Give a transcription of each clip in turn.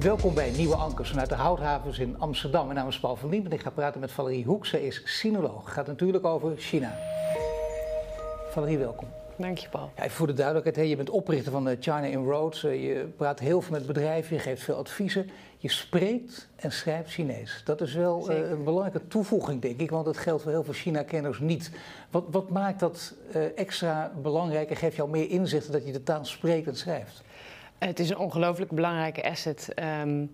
Welkom bij Nieuwe Ankers vanuit de Houthavens in Amsterdam. Mijn naam is Paul van Diem en ik ga praten met Valerie Hoek. Zij is sinoloog. Het gaat natuurlijk over China. Valerie, welkom. Dank je, Paul. Ja, even voor de duidelijkheid, je bent oprichter van eh, China in Roads. Eh, je praat heel veel met bedrijven, je geeft veel adviezen. Je spreekt en schrijft Chinees. Dat is wel uh, een belangrijke toevoeging, denk ik, want dat geldt voor heel veel China-kenners niet. Wat, wat, maakt dat extra belangrijk en geeft jou meer inzicht dat je de taal spreekt en schrijft? Het is een ongelooflijk belangrijke asset. Um,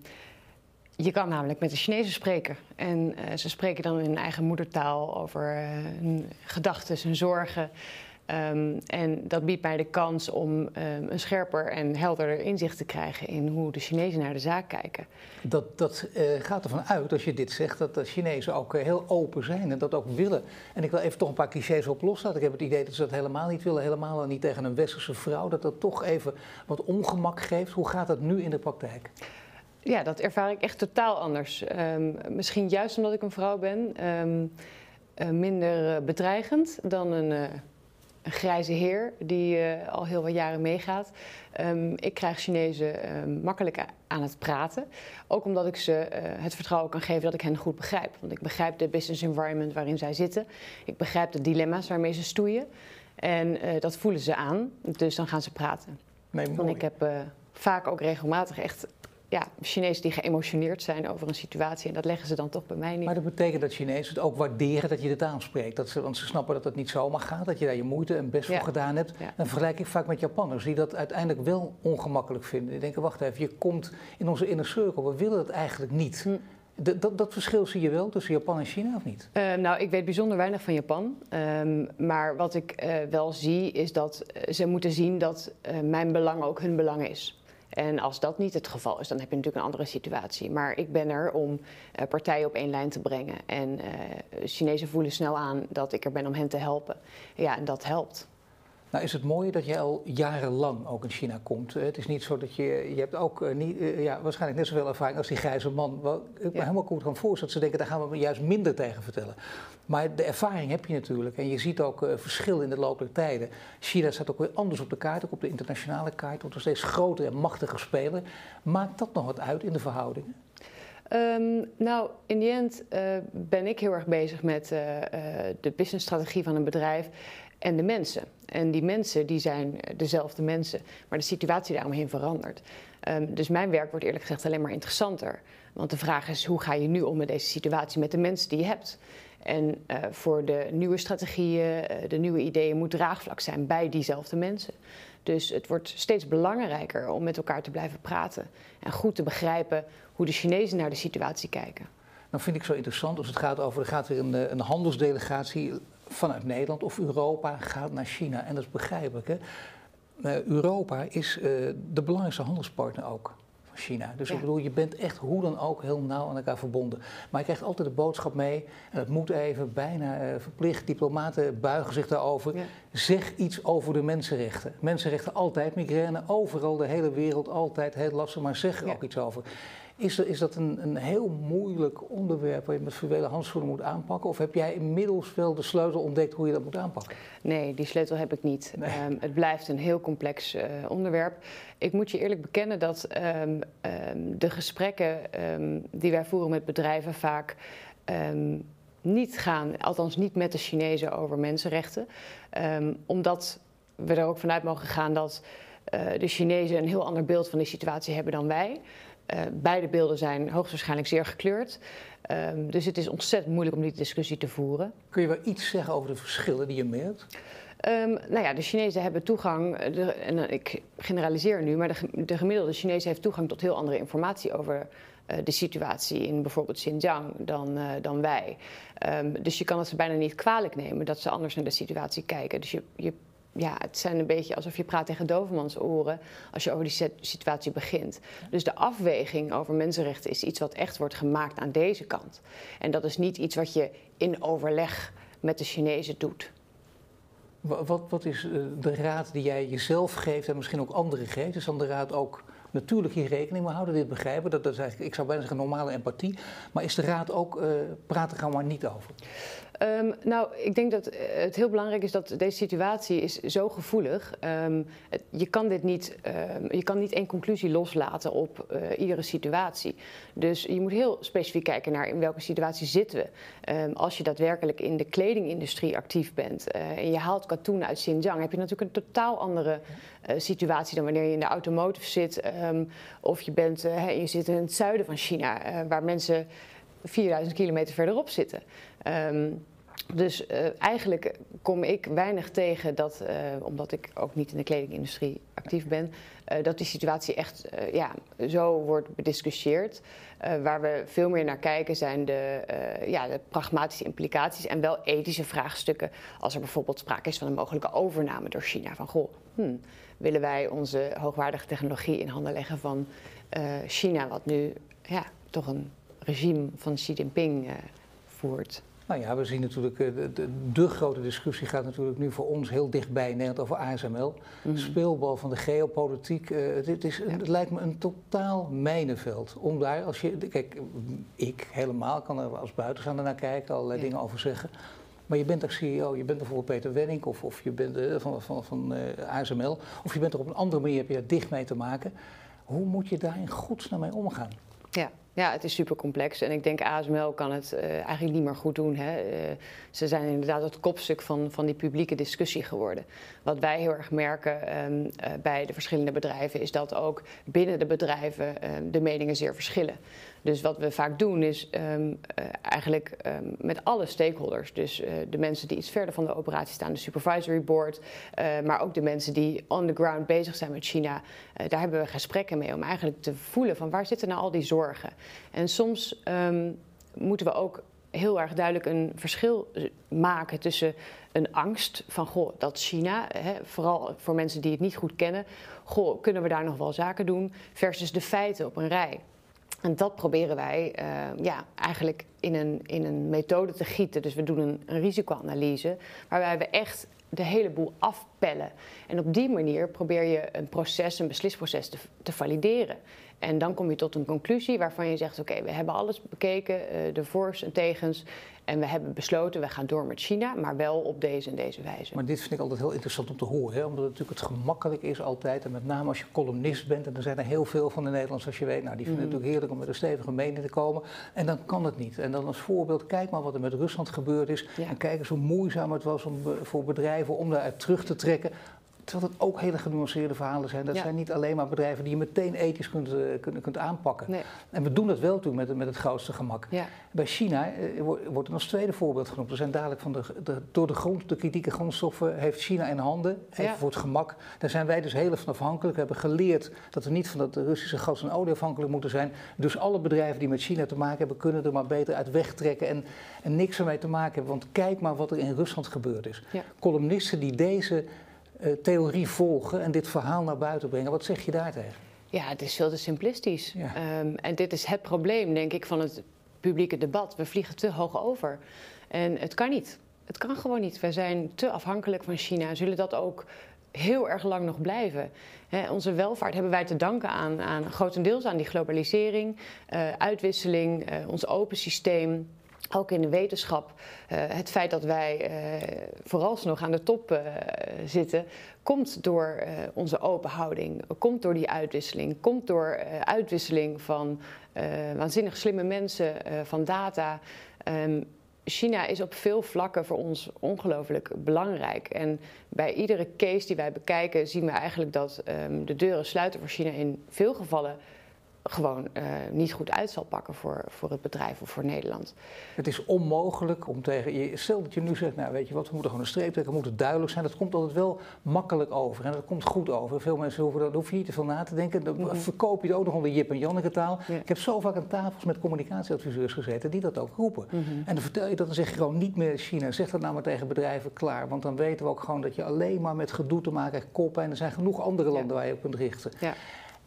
je kan namelijk met de Chinezen spreken. En uh, ze spreken dan in hun eigen moedertaal over uh, hun gedachten, hun zorgen. Um, en dat biedt mij de kans om um, een scherper en helderder inzicht te krijgen in hoe de Chinezen naar de zaak kijken. Dat, dat uh, gaat ervan uit, als je dit zegt, dat de Chinezen ook uh, heel open zijn en dat ook willen. En ik wil even toch een paar clichés op loslaten. Ik heb het idee dat ze dat helemaal niet willen, helemaal niet tegen een westerse vrouw. Dat dat toch even wat ongemak geeft. Hoe gaat dat nu in de praktijk? Ja, dat ervaar ik echt totaal anders. Um, misschien juist omdat ik een vrouw ben, uh, minder bedreigend dan een een grijze heer die uh, al heel wat jaren meegaat. Um, ik krijg Chinezen um, makkelijk aan het praten. Ook omdat ik ze uh, het vertrouwen kan geven dat ik hen goed begrijp. Want ik begrijp de business environment waarin zij zitten. Ik begrijp de dilemma's waarmee ze stoeien. En uh, dat voelen ze aan. Dus dan gaan ze praten. Nee, Want ik heb vaak ook regelmatig echt ja, Chinezen die geëmotioneerd zijn over een situatie. En dat leggen ze dan toch bij mij niet. Maar dat betekent dat Chinezen het ook waarderen dat je de taal spreekt. Dat ze, want ze snappen dat het niet zomaar gaat, dat je daar je moeite en best ja. voor gedaan hebt. Ja. Dan vergelijk ik vaak met Japanners die dat uiteindelijk wel ongemakkelijk vinden. Die denken, wacht even, je komt in onze inner circle. We willen dat eigenlijk niet. Hm. Dat, dat, dat, verschil zie je wel tussen Japan en China of niet? Uh, nou, ik weet bijzonder weinig van Japan. Um, maar wat ik uh, wel zie is dat uh, ze moeten zien dat mijn belang ook hun belang is. En als dat niet het geval is, dan heb je natuurlijk een andere situatie. Maar ik ben er om uh, partijen op één lijn te brengen. En uh, Chinezen voelen snel aan dat ik er ben om hen te helpen. Ja, en dat helpt. Nou is het mooie dat je al jarenlang ook in China komt. Het is niet zo dat je... Je hebt ook uh, niet, uh, ja, waarschijnlijk net zoveel ervaring als die grijze man. Wel, ik me ja. helemaal goed kan voorstellen dat ze denken... daar gaan we juist minder tegen vertellen. Maar de ervaring heb je natuurlijk. En je ziet ook uh, verschil in de loop der tijden. China staat ook weer anders op de kaart. Ook op de internationale kaart. Wordt een steeds groter en machtiger speler. Maakt dat nog wat uit in de verhoudingen? Um, nou, in die end uh, ben ik heel erg bezig met uh, uh, de businessstrategie van een bedrijf en de mensen. En die mensen die zijn dezelfde mensen, maar de situatie daaromheen verandert. Um, dus mijn werk wordt eerlijk gezegd alleen maar interessanter. Want de vraag is, hoe ga je nu om met deze situatie, met de mensen die je hebt? En uh, voor de nieuwe strategieën, uh, de nieuwe ideeën moet draagvlak zijn bij diezelfde mensen. Dus het wordt steeds belangrijker om met elkaar te blijven praten en goed te begrijpen hoe de Chinezen naar de situatie kijken. Nou vind ik zo interessant als het gaat over, er gaat weer een, een handelsdelegatie vanuit Nederland of Europa gaat naar China. En dat is begrijpelijk. Hè? Europa is uh, de belangrijkste handelspartner ook van China. Dus ja. ik bedoel, je bent echt hoe dan ook heel nauw aan elkaar verbonden. Maar je krijgt altijd de boodschap mee, en het moet even, bijna uh, verplicht. Diplomaten buigen zich daarover. Ja. Zeg iets over de mensenrechten. Mensenrechten altijd, migraine, overal, de hele wereld, altijd heel lastig. Maar zeg er ja. ook iets over. Is, er, is dat een, een, heel moeilijk onderwerp waar je met fluwelen handschoenen moet aanpakken? Of heb jij inmiddels wel de sleutel ontdekt hoe je dat moet aanpakken? Nee, die sleutel heb ik niet. Nee. Um, het blijft een heel complex uh, onderwerp. Ik moet je eerlijk bekennen dat um, um, de gesprekken die wij voeren met bedrijven vaak niet gaan, althans niet met de Chinezen over mensenrechten. omdat we er ook vanuit mogen gaan dat uh, de Chinezen een heel ander beeld van die situatie hebben dan wij. Uh, beide beelden zijn hoogstwaarschijnlijk zeer gekleurd. Um, dus het is ontzettend moeilijk om die discussie te voeren. Kun je wel iets zeggen over de verschillen die je merkt? Um, nou ja, de Chinezen hebben toegang, de, en ik generaliseer nu, maar de, de gemiddelde Chinees heeft toegang tot heel andere informatie over uh, de situatie in bijvoorbeeld Xinjiang dan, uh, dan wij. Um, dus je kan het ze bijna niet kwalijk nemen dat ze anders naar de situatie kijken. Dus je, je ja, het zijn een beetje alsof je praat tegen dovermans oren als je over die situatie begint. Dus de afweging over mensenrechten is iets wat echt wordt gemaakt aan deze kant. En dat is niet iets wat je in overleg met de Chinezen doet. Wat, wat is de raad die jij jezelf geeft en misschien ook anderen geeft? Is dan de raad ook natuurlijk hier rekening mee houden, dit begrijpen? Dat, dat is eigenlijk, ik zou bijna zeggen normale empathie. Maar is de raad ook, uh, praat er gewoon maar niet over? Ehm, nou, ik denk dat het heel belangrijk is dat deze situatie is zo gevoelig. Um, je kan dit niet, um, je kan niet één conclusie loslaten op uh, iedere situatie. Dus je moet heel specifiek kijken naar in welke situatie zitten we. als je daadwerkelijk in de kledingindustrie actief bent uh, en je haalt katoen uit Xinjiang, heb je natuurlijk een totaal andere situatie dan wanneer je in de automotive zit. of je, bent, je zit in het zuiden van China, waar mensen 4000 kilometer verderop zitten. Dus uh, eigenlijk kom ik weinig tegen dat, uh, omdat ik ook niet in de kledingindustrie actief ben, uh, dat die situatie echt ja, zo wordt bediscussieerd. waar we veel meer naar kijken zijn de, ja, de pragmatische implicaties en wel ethische vraagstukken. Als er bijvoorbeeld sprake is van een mogelijke overname door China. Van goh, hmm, willen wij onze hoogwaardige technologie in handen leggen van China, wat nu ja, toch een regime van Xi Jinping voert? Nou ja, we zien natuurlijk, eh, de, de, de, grote discussie gaat natuurlijk nu voor ons heel dichtbij in Nederland over ASML. Mm Speelbal van de geopolitiek. Uh, dit is, Het lijkt me een totaal mijnenveld. Om daar, als je, kijk, ik helemaal kan er als buitenstaander naar kijken, allerlei dingen over zeggen. Maar je bent ook CEO, je bent bijvoorbeeld Peter Wenning of, of je bent uh, van, van, van ASML. Of je bent er op een andere manier, heb je daar dicht mee te maken. Hoe moet je daar in godsnaam mee omgaan? Ja. Ja, het is super complex en ik denk ASML kan het uh, eigenlijk niet meer goed doen. Hè. Uh, ze zijn inderdaad het kopstuk van, van die publieke discussie geworden. Wat wij heel erg merken um, uh, bij de verschillende bedrijven is dat ook binnen de bedrijven de meningen zeer verschillen. Dus wat we vaak doen is um, eigenlijk um, met alle stakeholders, dus de mensen die iets verder van de operatie staan, de supervisory board, maar ook de mensen die on the ground bezig zijn met China, daar hebben we gesprekken mee om eigenlijk te voelen van waar zitten nou al die zorgen. En soms um, moeten we ook heel erg duidelijk een verschil maken tussen een angst van goh, dat China, hè, vooral voor mensen die het niet goed kennen, goh, kunnen we daar nog wel zaken doen, versus de feiten op een rij. En dat proberen wij uh, ja, eigenlijk in een, in een methode te gieten. Dus we doen een, een risicoanalyse waarbij we echt de hele boel afpellen. En op die manier probeer je een proces, een beslisproces te, te valideren. En dan kom je tot een conclusie waarvan je zegt: Oké, we hebben alles bekeken, uh, de voor's en tegens. En we hebben besloten, we gaan door met China, maar wel op deze en deze wijze. Maar dit vind ik altijd heel interessant om te horen, hè? omdat het natuurlijk het gemakkelijk is altijd. En met name als je columnist bent, en er zijn er heel veel van de Nederlanders, als je weet. Nou, die vinden het mm. natuurlijk heerlijk om met een stevige mening te komen. En dan kan het niet. En dan als voorbeeld, kijk maar wat er met Rusland gebeurd is. Ja. En kijk eens hoe moeizaam het was om, voor bedrijven om daaruit terug te trekken. Terwijl het ook hele genuanceerde verhalen zijn. Dat zijn niet alleen maar bedrijven die je meteen ethisch kunt, uh, kunt, kunt aanpakken. Nee. En we doen dat wel toen met, met het grootste gemak. Ja. Bij China uh, wordt er als tweede voorbeeld genoemd. Er zijn dadelijk van de, de, door de, grond, de kritieke grondstoffen heeft China in handen. Even ja. voor het gemak. Daar zijn wij dus heel van afhankelijk. We hebben geleerd dat we niet van het Russische gas en olie afhankelijk moeten zijn. Dus alle bedrijven die met China te maken hebben, kunnen er maar beter uit wegtrekken en, en niks ermee te maken hebben. Want kijk maar wat er in Rusland gebeurd is. Columnisten die deze theorie volgen en dit verhaal naar buiten brengen. Wat zeg je daar tegen? Ja, het is veel te simplistisch. Ja. Um, en dit is het probleem, denk ik, van het publieke debat. We vliegen te hoog over. En het kan niet. Het kan gewoon niet. We zijn te afhankelijk van China. Zullen dat ook heel erg lang nog blijven. He, onze welvaart hebben wij te danken aan, aan grotendeels aan die globalisering, uh, uitwisseling, uh, ons open systeem ook in de wetenschap, uh, het feit dat wij uh, vooralsnog aan de top uh, zitten, komt door onze open houding, komt door die uitwisseling, komt door uitwisseling van waanzinnig slimme mensen, van data. Um, China is op veel vlakken voor ons ongelooflijk belangrijk. En bij iedere case die wij bekijken, zien we eigenlijk dat um, de deuren sluiten voor China in veel gevallen gewoon uh, niet goed uit zal pakken voor, voor het bedrijf of voor Nederland. Het is onmogelijk om tegen je. Stel dat je nu zegt, nou weet je wat, we moeten gewoon een streep trekken, we moeten duidelijk zijn. Dat komt altijd wel makkelijk over en dat komt goed over. Veel mensen hoeven daar hoef je niet te veel na te denken. Dan mm -hmm. verkoop je het ook nog onder Jip en Janneke taal. Ja. Ik heb zo vaak aan tafels met communicatieadviseurs gezeten die dat ook roepen. Mm -hmm. En dan vertel je dat, dan zeg je gewoon niet meer China. Zeg dat nou maar tegen bedrijven klaar. Want dan weten we ook gewoon dat je alleen maar met gedoe te maken hebt, koppen. En er zijn genoeg andere landen ja. waar je op kunt richten. Ja.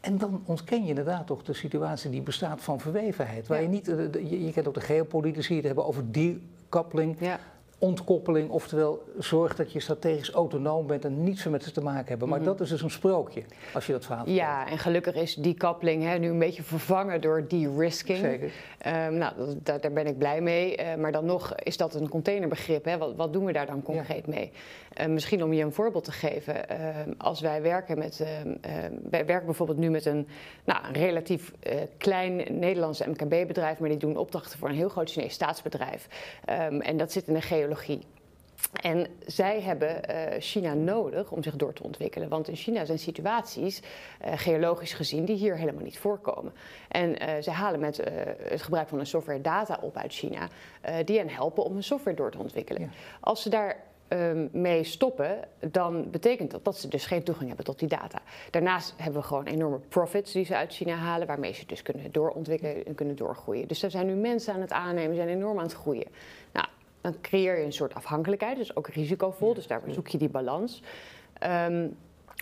En dan ontken je inderdaad toch de situatie die bestaat van verwevenheid. Waar ja. je niet, je, je kent ook de geopolitici die hebben over decouplering. Ja. Ontkoppeling, oftewel zorg dat je strategisch autonoom bent en niets meer met ze te maken hebben. Maar Mhm. dat is dus een sprookje, als je dat verhaal Ja, en gelukkig is die kappeling hè, nu een beetje vervangen door de-risking. Zeker. Ehm, nou, dat- daar, ben ik blij mee. Eh, maar dan nog is dat een containerbegrip. Hè? Wat, wat doen we daar dan concreet mee? Eh, misschien om je een voorbeeld te geven. ehm, als wij werken met. ehm, wij werken bijvoorbeeld nu met een, nou, een relatief eh, klein Nederlands MKB-bedrijf. Maar die doen opdrachten voor een heel groot Chinees staatsbedrijf. En dat zit in de En zij hebben eh, China nodig om zich door te ontwikkelen. Want in China zijn situaties, eh, geologisch gezien, die hier helemaal niet voorkomen. En eh, zij halen met het gebruik van een software data op uit China, die hen helpen om hun software door te ontwikkelen. Ja. Als ze daar ehm, mee stoppen, dan betekent dat dat ze dus geen toegang hebben tot die data. Daarnaast hebben we gewoon enorme profits die ze uit China halen, waarmee ze dus kunnen doorontwikkelen en kunnen doorgroeien. Dus daar zijn nu mensen aan het aannemen, zijn enorm aan het groeien. Nou, dan creëer je een soort afhankelijkheid, dus ook risicovol, dus daar zoek je die balans. Ehm,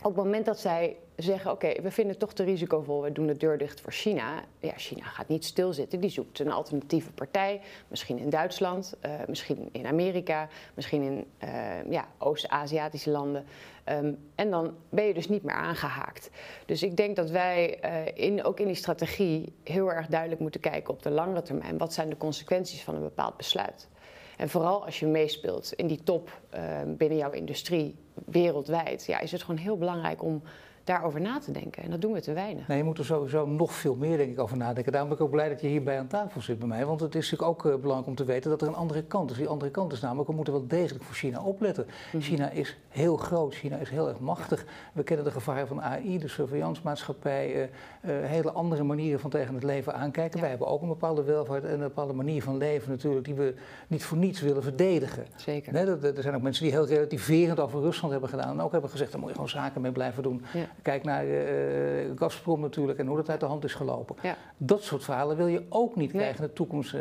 op het moment dat zij zeggen, oké, we vinden het toch te risicovol, we doen de deur dicht voor China. Ja, China gaat niet stilzitten, die zoekt een alternatieve partij. Misschien in Duitsland, eh, misschien in Amerika, misschien in eh, ja, Oost-Aziatische landen. Ehm, en dan ben je dus niet meer aangehaakt. Dus ik denk dat wij eh, in, ook in die strategie heel erg duidelijk moeten kijken op de langere termijn. Wat zijn de consequenties van een bepaald besluit? En vooral als je meespeelt in die top eh, binnen jouw industrie wereldwijd, ja, is het gewoon heel belangrijk om daarover na te denken. En dat doen we te weinig. Nee, je moet er sowieso nog veel meer denk ik, over nadenken. Daarom ben ik ook blij dat je hierbij aan tafel zit bij mij. Want het is natuurlijk ook eh, belangrijk om te weten dat er een andere kant is. Die andere kant is namelijk, we moeten wel degelijk voor China opletten. Mhm. China is heel groot, China is heel erg machtig. We kennen de gevaren van AI, de surveillancemaatschappij, eh, eh, hele andere manieren van tegen het leven aankijken. Ja. Wij hebben ook een bepaalde welvaart en een bepaalde manier van leven natuurlijk, die we niet voor niets willen verdedigen. Zeker. Nee, dat- er zijn ook mensen die heel relativerend over Rusland hebben gedaan. En ook hebben gezegd, daar moet je gewoon zaken mee blijven doen. Ja. Kijk naar eh Gazprom natuurlijk en hoe dat uit de hand is gelopen. Ja. Dat soort verhalen wil je ook niet Nee. krijgen in de toekomst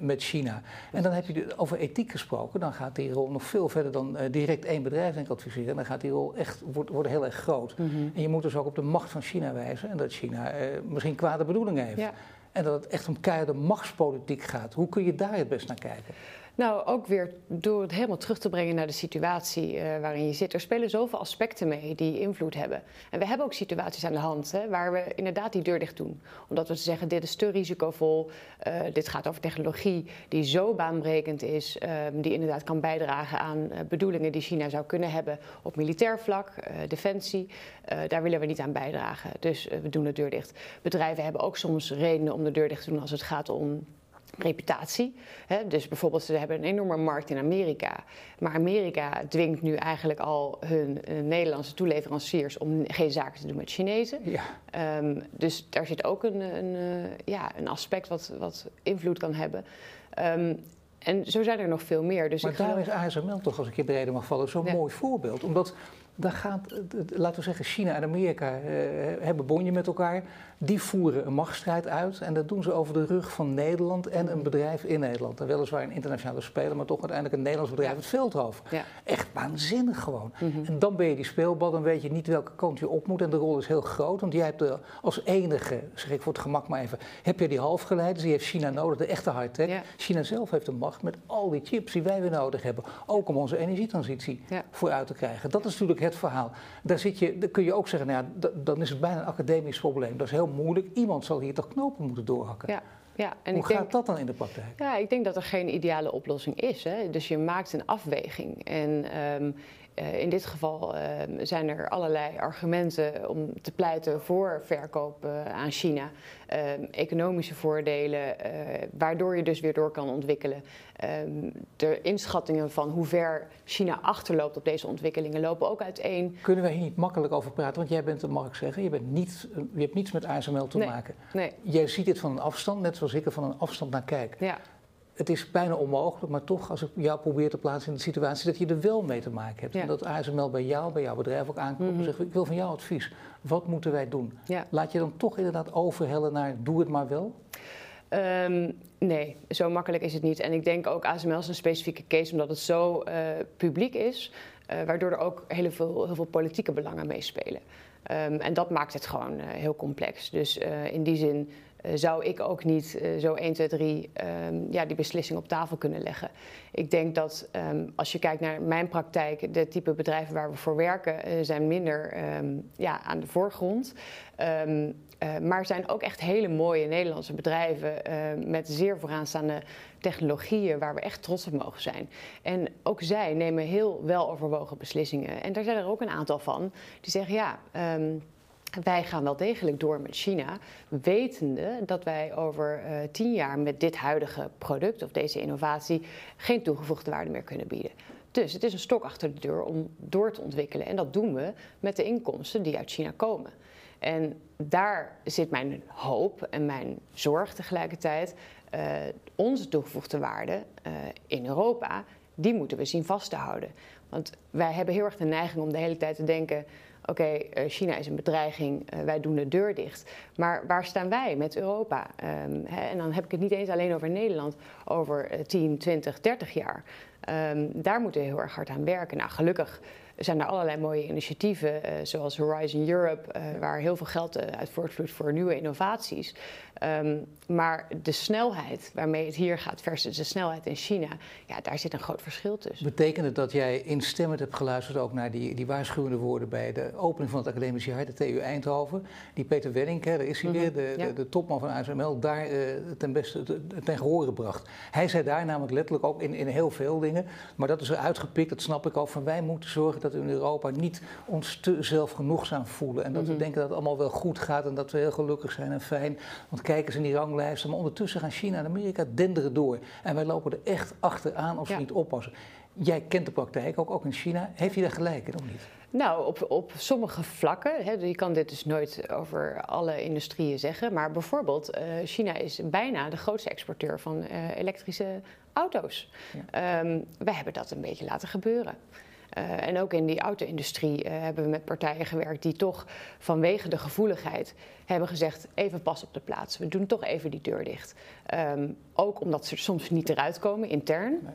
met, China. En dan heb je over ethiek gesproken. Dan gaat die rol nog veel verder dan direct één bedrijf denk adviseren. En dan gaat die rol echt wordt, wordt heel erg groot. Mhm. En je moet dus ook op de macht van China wijzen. En dat China eh, misschien kwade bedoelingen heeft. Ja. En dat het echt om keiharde machtspolitiek gaat. Hoe kun je daar het best naar kijken? Nou, ook weer door het helemaal terug te brengen naar de situatie eh, waarin je zit. Er spelen zoveel aspecten mee die invloed hebben. En we hebben ook situaties aan de hand hè, waar we inderdaad die deur dicht doen. Omdat we zeggen, dit is te risicovol, eh, dit gaat over technologie die zo baanbrekend is, eh, die inderdaad kan bijdragen aan eh, bedoelingen die China zou kunnen hebben op militair vlak, defensie. Daar willen we niet aan bijdragen. Dus we doen de deur dicht. Bedrijven hebben ook soms redenen om de deur dicht te doen als het gaat om reputatie. Hè? Dus bijvoorbeeld, ze hebben een enorme markt in Amerika. Maar Amerika dwingt nu eigenlijk al hun eh, Nederlandse toeleveranciers om geen zaken te doen met Chinezen. Ja. Ehm, dus daar zit ook een, een, eh, ja, een aspect wat, wat invloed kan hebben. Ehm, en zo zijn er nog veel meer. Dus maar ik daar geloof- is ASML toch, als ik je de reden mag vallen, zo'n Ja. mooi voorbeeld. Omdat daar gaat, het- laten we zeggen, China en Amerika eh, hebben bonje met elkaar. Die voeren een machtsstrijd uit. En dat doen ze over de rug van Nederland en een bedrijf in Nederland. En weliswaar een internationale speler, maar toch uiteindelijk een Nederlands bedrijf, Ja. het Veldhoven. Ja. Echt waanzinnig gewoon. Mhm. En dan ben je die speelbal, dan weet je niet welke kant je op moet. En de rol is heel groot, want jij hebt de, als enige, zeg ik voor het gemak maar even, heb je die halfgeleiders, die heeft China nodig, de echte high-tech. Ja. China zelf heeft de macht met al die chips die wij weer nodig hebben. Ook om onze energietransitie vooruit te krijgen. Dat is natuurlijk het verhaal. Daar, zit je, daar kun je ook zeggen, nou dan is het bijna een academisch probleem. Dat is heel moeilijk. Iemand zal hier toch knopen moeten doorhakken. Ja, ja. En Hoe ik denk, gaat dat dan in de praktijk? Ja, ik denk dat er geen ideale oplossing is. Hè. Dus je maakt een afweging. En ehm, eh, in dit geval ehm, zijn er allerlei argumenten om te pleiten voor verkoop eh, aan China. Economische voordelen, eh, waardoor je dus weer door kan ontwikkelen. De inschattingen van hoe ver China achterloopt op deze ontwikkelingen lopen ook uiteen. Kunnen wij hier niet makkelijk over praten? Want jij bent, mag ik zeggen, je, bent niet, eh, je hebt niets met ASML te Nee. maken. Nee, Jij ziet dit van een afstand, net zoals ik er van een afstand naar kijk. ja. Het is bijna onmogelijk, maar toch, als ik jou probeer te plaatsen in de situatie, dat je er wel mee te maken hebt. Ja. En dat ASML bij jou, bij jouw bedrijf ook aankomt Mhm. en zegt: Ik wil van jou advies. Wat moeten wij doen? ja. Laat je dan toch inderdaad overhellen naar: Doe het maar wel? Ehm, nee, zo makkelijk is het niet. En ik denk ook ASML is een specifieke case omdat het zo eh, publiek is, eh, waardoor er ook heel veel, heel veel politieke belangen meespelen. Ehm, en dat maakt het gewoon eh, heel complex. Dus in die zin zou ik ook niet zo 1, 2, 3 ja, die beslissing op tafel kunnen leggen. Ik denk dat ehm, als je kijkt naar mijn praktijk, de type bedrijven waar we voor werken, zijn minder ehm, ja, aan de voorgrond. Uh, maar zijn ook echt hele mooie Nederlandse bedrijven met zeer vooraanstaande technologieën waar we echt trots op mogen zijn. En ook zij nemen heel weloverwogen beslissingen. En daar zijn er ook een aantal van die zeggen ja. Wij gaan wel degelijk door met China, wetende dat wij over uh, tien jaar met dit huidige product of deze innovatie geen toegevoegde waarde meer kunnen bieden. Dus het is een stok achter de deur om door te ontwikkelen. En dat doen we met de inkomsten die uit China komen. En daar zit mijn hoop en mijn zorg tegelijkertijd. Uh, onze toegevoegde waarde uh, in Europa, die moeten we zien vast te houden. Want wij hebben heel erg de neiging om de hele tijd te denken: oké, uh, China is een bedreiging, wij doen de deur dicht. Maar waar staan wij met Europa? Um, hè, en dan heb ik het niet eens alleen over Nederland, over 10, 20, 30 jaar. Um, daar moeten we heel erg hard aan werken. Nou, gelukkig zijn er allerlei mooie initiatieven, uh, zoals Horizon Europe, uh, waar heel veel geld uh, uit voortvloeit voor nieuwe innovaties. Um, maar de snelheid waarmee het hier gaat versus de snelheid in China, ja, daar zit een groot verschil tussen. Betekent het dat jij instemmend hebt geluisterd ook naar die, die waarschuwende woorden bij de opening van het academisch jaar, de TU Eindhoven? Die Peter Wenning, hè, daar is hij mm -hmm, weer, de, ja. de, de, topman van ASML, daar ten beste ten gehoor gebracht. Hij zei daar namelijk letterlijk ook in, in heel veel dingen, maar dat is er uitgepikt, dat snap ik ook, van wij moeten zorgen dat we in Europa niet ons te zelfgenoegzaam voelen. En dat mm -hmm. we denken dat het allemaal wel goed gaat en dat we heel gelukkig zijn en fijn. Want kijk eens in die ranglijsten. Maar ondertussen gaan China en Amerika denderen door. En wij lopen er echt achteraan als we niet oppassen. Jij kent de praktijk ook, ook in China. Heeft hij daar gelijk in of niet? Nou, op, op sommige vlakken. Hè, je kan dit dus nooit over alle industrieën zeggen. Maar bijvoorbeeld, uh, China is bijna de grootste exporteur van uh, elektrische auto's. Ja. Um, wij hebben dat een beetje laten gebeuren. Uh, en ook in die auto-industrie uh, hebben we met partijen gewerkt die toch vanwege de gevoeligheid hebben gezegd: even pas op de plaats. We doen toch even die deur dicht. Um, ook omdat ze er soms niet eruit komen intern. Nee.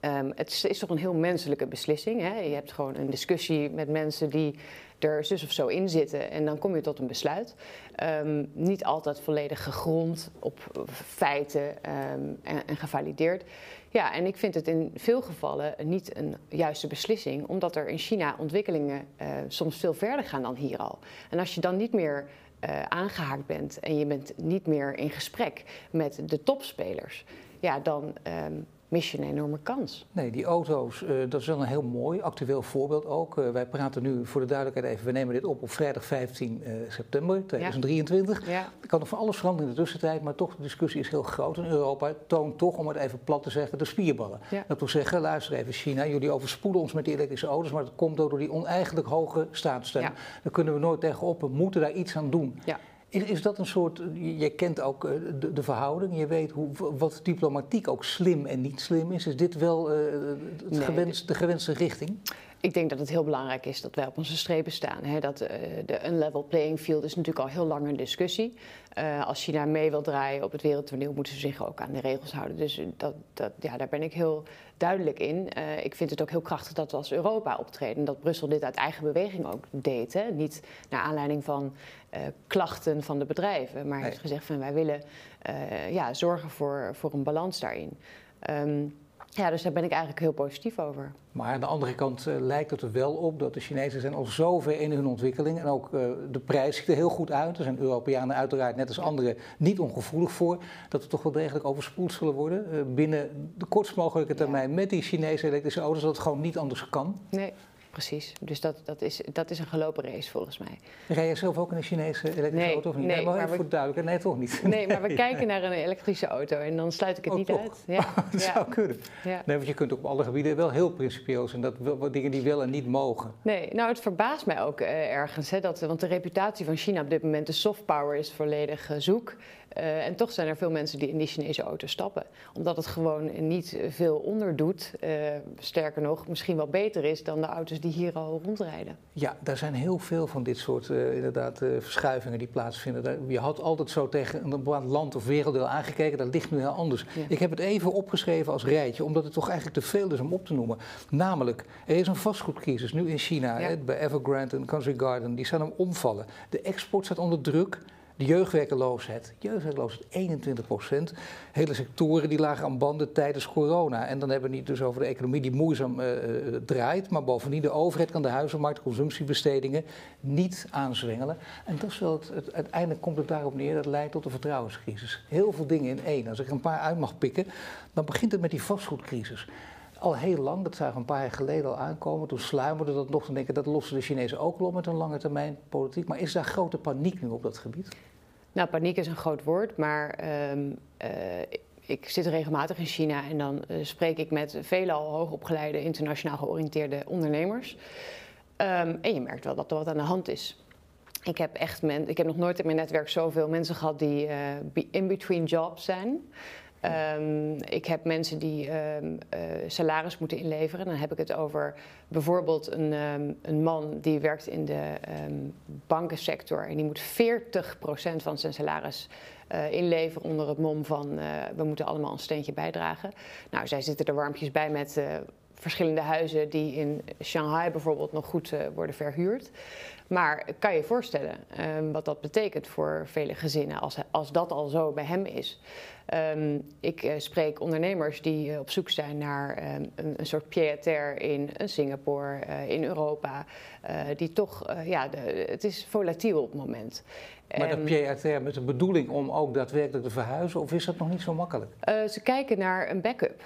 Um, het is, is, toch een heel menselijke beslissing. Hè? Je hebt gewoon een discussie met mensen die er zus of zo in zitten en dan kom je tot een besluit. Um, niet altijd volledig gegrond op feiten um, en, en, gevalideerd. Ja, en ik vind het in veel gevallen niet een juiste beslissing, omdat er in China ontwikkelingen uh, soms veel verder gaan dan hier al. En als je dan niet meer uh, aangehaakt bent en je bent niet meer in gesprek met de topspelers, ja, dan. Um, mis je een enorme kans. Nee, die auto's, uh, dat is wel een heel mooi actueel voorbeeld ook. Uh, wij praten nu voor de duidelijkheid even, we nemen dit op op vrijdag 15 uh, september 2023. Ja. Ja. Er kan nog van alles veranderen in de tussentijd, maar toch, de discussie is heel groot in Europa. Toont toch, om het even plat te zeggen, de spierballen. Ja. Dat wil zeggen, luister even China, jullie overspoelen ons met die elektrische auto's, maar dat komt door die oneigenlijk hoge staatssteun. Daar kunnen we nooit tegenop, we moeten daar iets aan doen. Is, is dat een soort, je kent ook de, de, verhouding, je weet hoe, wat diplomatiek ook slim en niet slim is. Is dit wel uh, het nee, gewenst, de gewenste richting? Ik denk dat het heel belangrijk is dat wij op onze strepen staan. Hè. Dat, uh, de unlevel playing field is natuurlijk al heel lang een discussie. Uh, als China mee wil draaien op het wereldtoneel, moeten ze zich ook aan de regels houden. Dus dat, dat, ja, daar ben ik heel duidelijk in. Uh, ik vind het ook heel krachtig dat we als Europa optreden. Dat Brussel dit uit eigen beweging ook deed. Hè. Niet naar aanleiding van klachten van de bedrijven, maar heeft gezegd van wij willen ja, zorgen voor, voor een balans daarin. Um, ja, dus daar ben ik eigenlijk heel positief over. Maar aan de andere kant uh, lijkt het er wel op dat de Chinezen zijn al zover in hun ontwikkeling. En ook uh, de prijs ziet er heel goed uit. Er zijn Europeanen uiteraard net als anderen niet ongevoelig voor. Dat we toch wel degelijk overspoeld zullen worden uh, binnen de kortst mogelijke termijn ja. met die Chinese elektrische auto's. Dat het gewoon niet anders kan. Nee precies. Dus dat, dat, is, dat is een gelopen race volgens mij. Rij je zelf ook in een Chinese elektrische nee, auto of niet? Nee, nee maar, maar even voor duidelijk. Nee, toch niet. Nee, maar we kijken naar een elektrische auto en dan sluit ik het oh, niet toch? uit. Ja. dat ja. zou kunnen. Ja. Nee, want je kunt op alle gebieden wel heel principieel zijn. Dat wel, dingen die wel en niet mogen. Nee, nou het verbaast mij ook uh, ergens. Hè, dat, want de reputatie van China op dit moment, de soft power, is volledig uh, zoek. Uh, en toch zijn er veel mensen die in die Chinese auto stappen. Omdat het gewoon niet veel onderdoet. Sterker nog, misschien wel beter is dan de auto's die hier al rondrijden. Ja, daar zijn heel veel van dit soort uh, inderdaad, verschuivingen die plaatsvinden. Je had altijd zo tegen een bepaald land of werelddeel aangekeken. Dat ligt nu heel anders. Ja. Ik heb het even opgeschreven als rijtje, omdat het toch eigenlijk te veel is om op te noemen. Namelijk, er is een vastgoedcrisis nu in China. Ja. Hè, bij Evergrande en Country Garden. Die staan om omvallen. De export staat onder druk. De jeugdwerkeloosheid, jeugdwerkeloosheid 21 procent. Hele sectoren die lagen aan banden tijdens corona. En dan hebben we niet dus over de economie die moeizaam uh, draait, maar bovendien de overheid kan de huizenmarkt, consumptiebestedingen niet aanzwengelen. En dat is wel het, uiteindelijk komt het daarop neer, dat leidt tot een vertrouwenscrisis. Heel veel dingen in één. Als ik een paar uit mag pikken, dan begint het met die vastgoedcrisis al heel lang, dat zagen we een paar jaar geleden al aankomen. Toen sluimerde dat nog. Dan denken dat lossen de Chinezen ook wel met een lange termijn politiek. Maar is daar grote paniek nu op dat gebied? Nou, paniek is een groot woord, maar ehm, eh, ik zit regelmatig in China en dan uh, spreek ik met veelal hoogopgeleide, internationaal georiënteerde ondernemers. Ehm, en je merkt wel dat er wat aan de hand is. Ik heb, echt ik heb nog nooit in mijn netwerk zoveel mensen gehad die uh, in between jobs zijn. Um, ik heb mensen die um, uh, salaris moeten inleveren. Dan heb ik het over bijvoorbeeld een, um, een man die werkt in de bankensector en die moet 40% van zijn salaris uh, inleveren onder het mom van uh, we moeten allemaal een steentje bijdragen. Nou, zij zitten er warmpjes bij met verschillende huizen die in Shanghai bijvoorbeeld nog goed worden verhuurd. Maar kan je voorstellen um, wat dat betekent voor vele gezinnen als, als dat al zo bij hem is? Um, ik uh, spreek ondernemers die uh, op zoek zijn naar um, een, een, soort pied-à-terre in Singapore, uh, in Europa, die toch, ja, de, het is volatiel op het moment. Maar dat pied-à-terre met de bedoeling om ook daadwerkelijk te verhuizen, of is dat nog niet zo makkelijk? ze kijken naar een backup.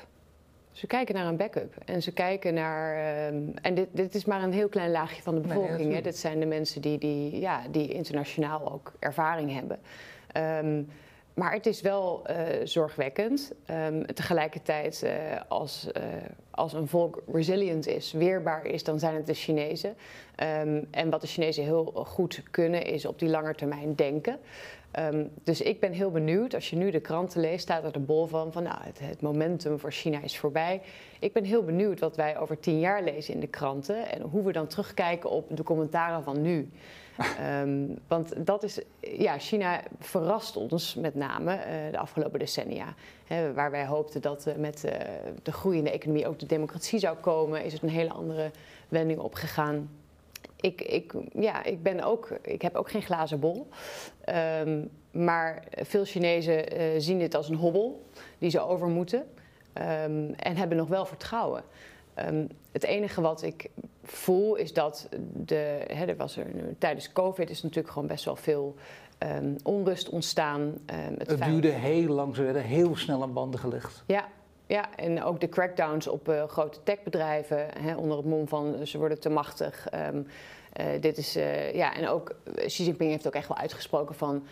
Ze kijken naar een backup en ze kijken naar. Um, en dit, dit is maar een heel klein laagje van de bevolking. Nee, hè? Dit zijn de mensen die, die, ja, die internationaal ook ervaring hebben. Um, maar het is wel uh, zorgwekkend. Um, tegelijkertijd, uh, als, uh, als een volk resilient is, weerbaar is, dan zijn het de Chinezen. Um, en wat de Chinezen heel goed kunnen, is op die lange termijn denken. Um, dus ik ben heel benieuwd. Als je nu de kranten leest, staat er de bol van, van nou, het, momentum voor China is voorbij. Ik ben heel benieuwd wat wij over tien jaar lezen in de kranten en hoe we dan terugkijken op de commentaren van nu. um, want dat is, ja, China verrast ons met name uh, de afgelopen decennia. Waar wij hoopten dat uh, met uh, de groeiende economie ook de democratie zou komen, is het een hele andere wending opgegaan ik, ik, ja, ik, ben ook, ik heb ook geen glazen bol. Um, maar veel Chinezen uh, zien dit als een hobbel die ze over moeten. Um, en hebben nog wel vertrouwen. Um, het enige wat ik voel is dat de, hè, er was er, tijdens COVID is natuurlijk gewoon best wel veel onrust ontstaan. het, het duurde heel lang, ze werden heel snel aan banden gelegd. Ja, ja, en ook de crackdowns op uh, grote techbedrijven hè, onder het mom van ze worden te machtig. Um, uh, dit is, ja, en ook Xi Jinping heeft ook echt wel uitgesproken van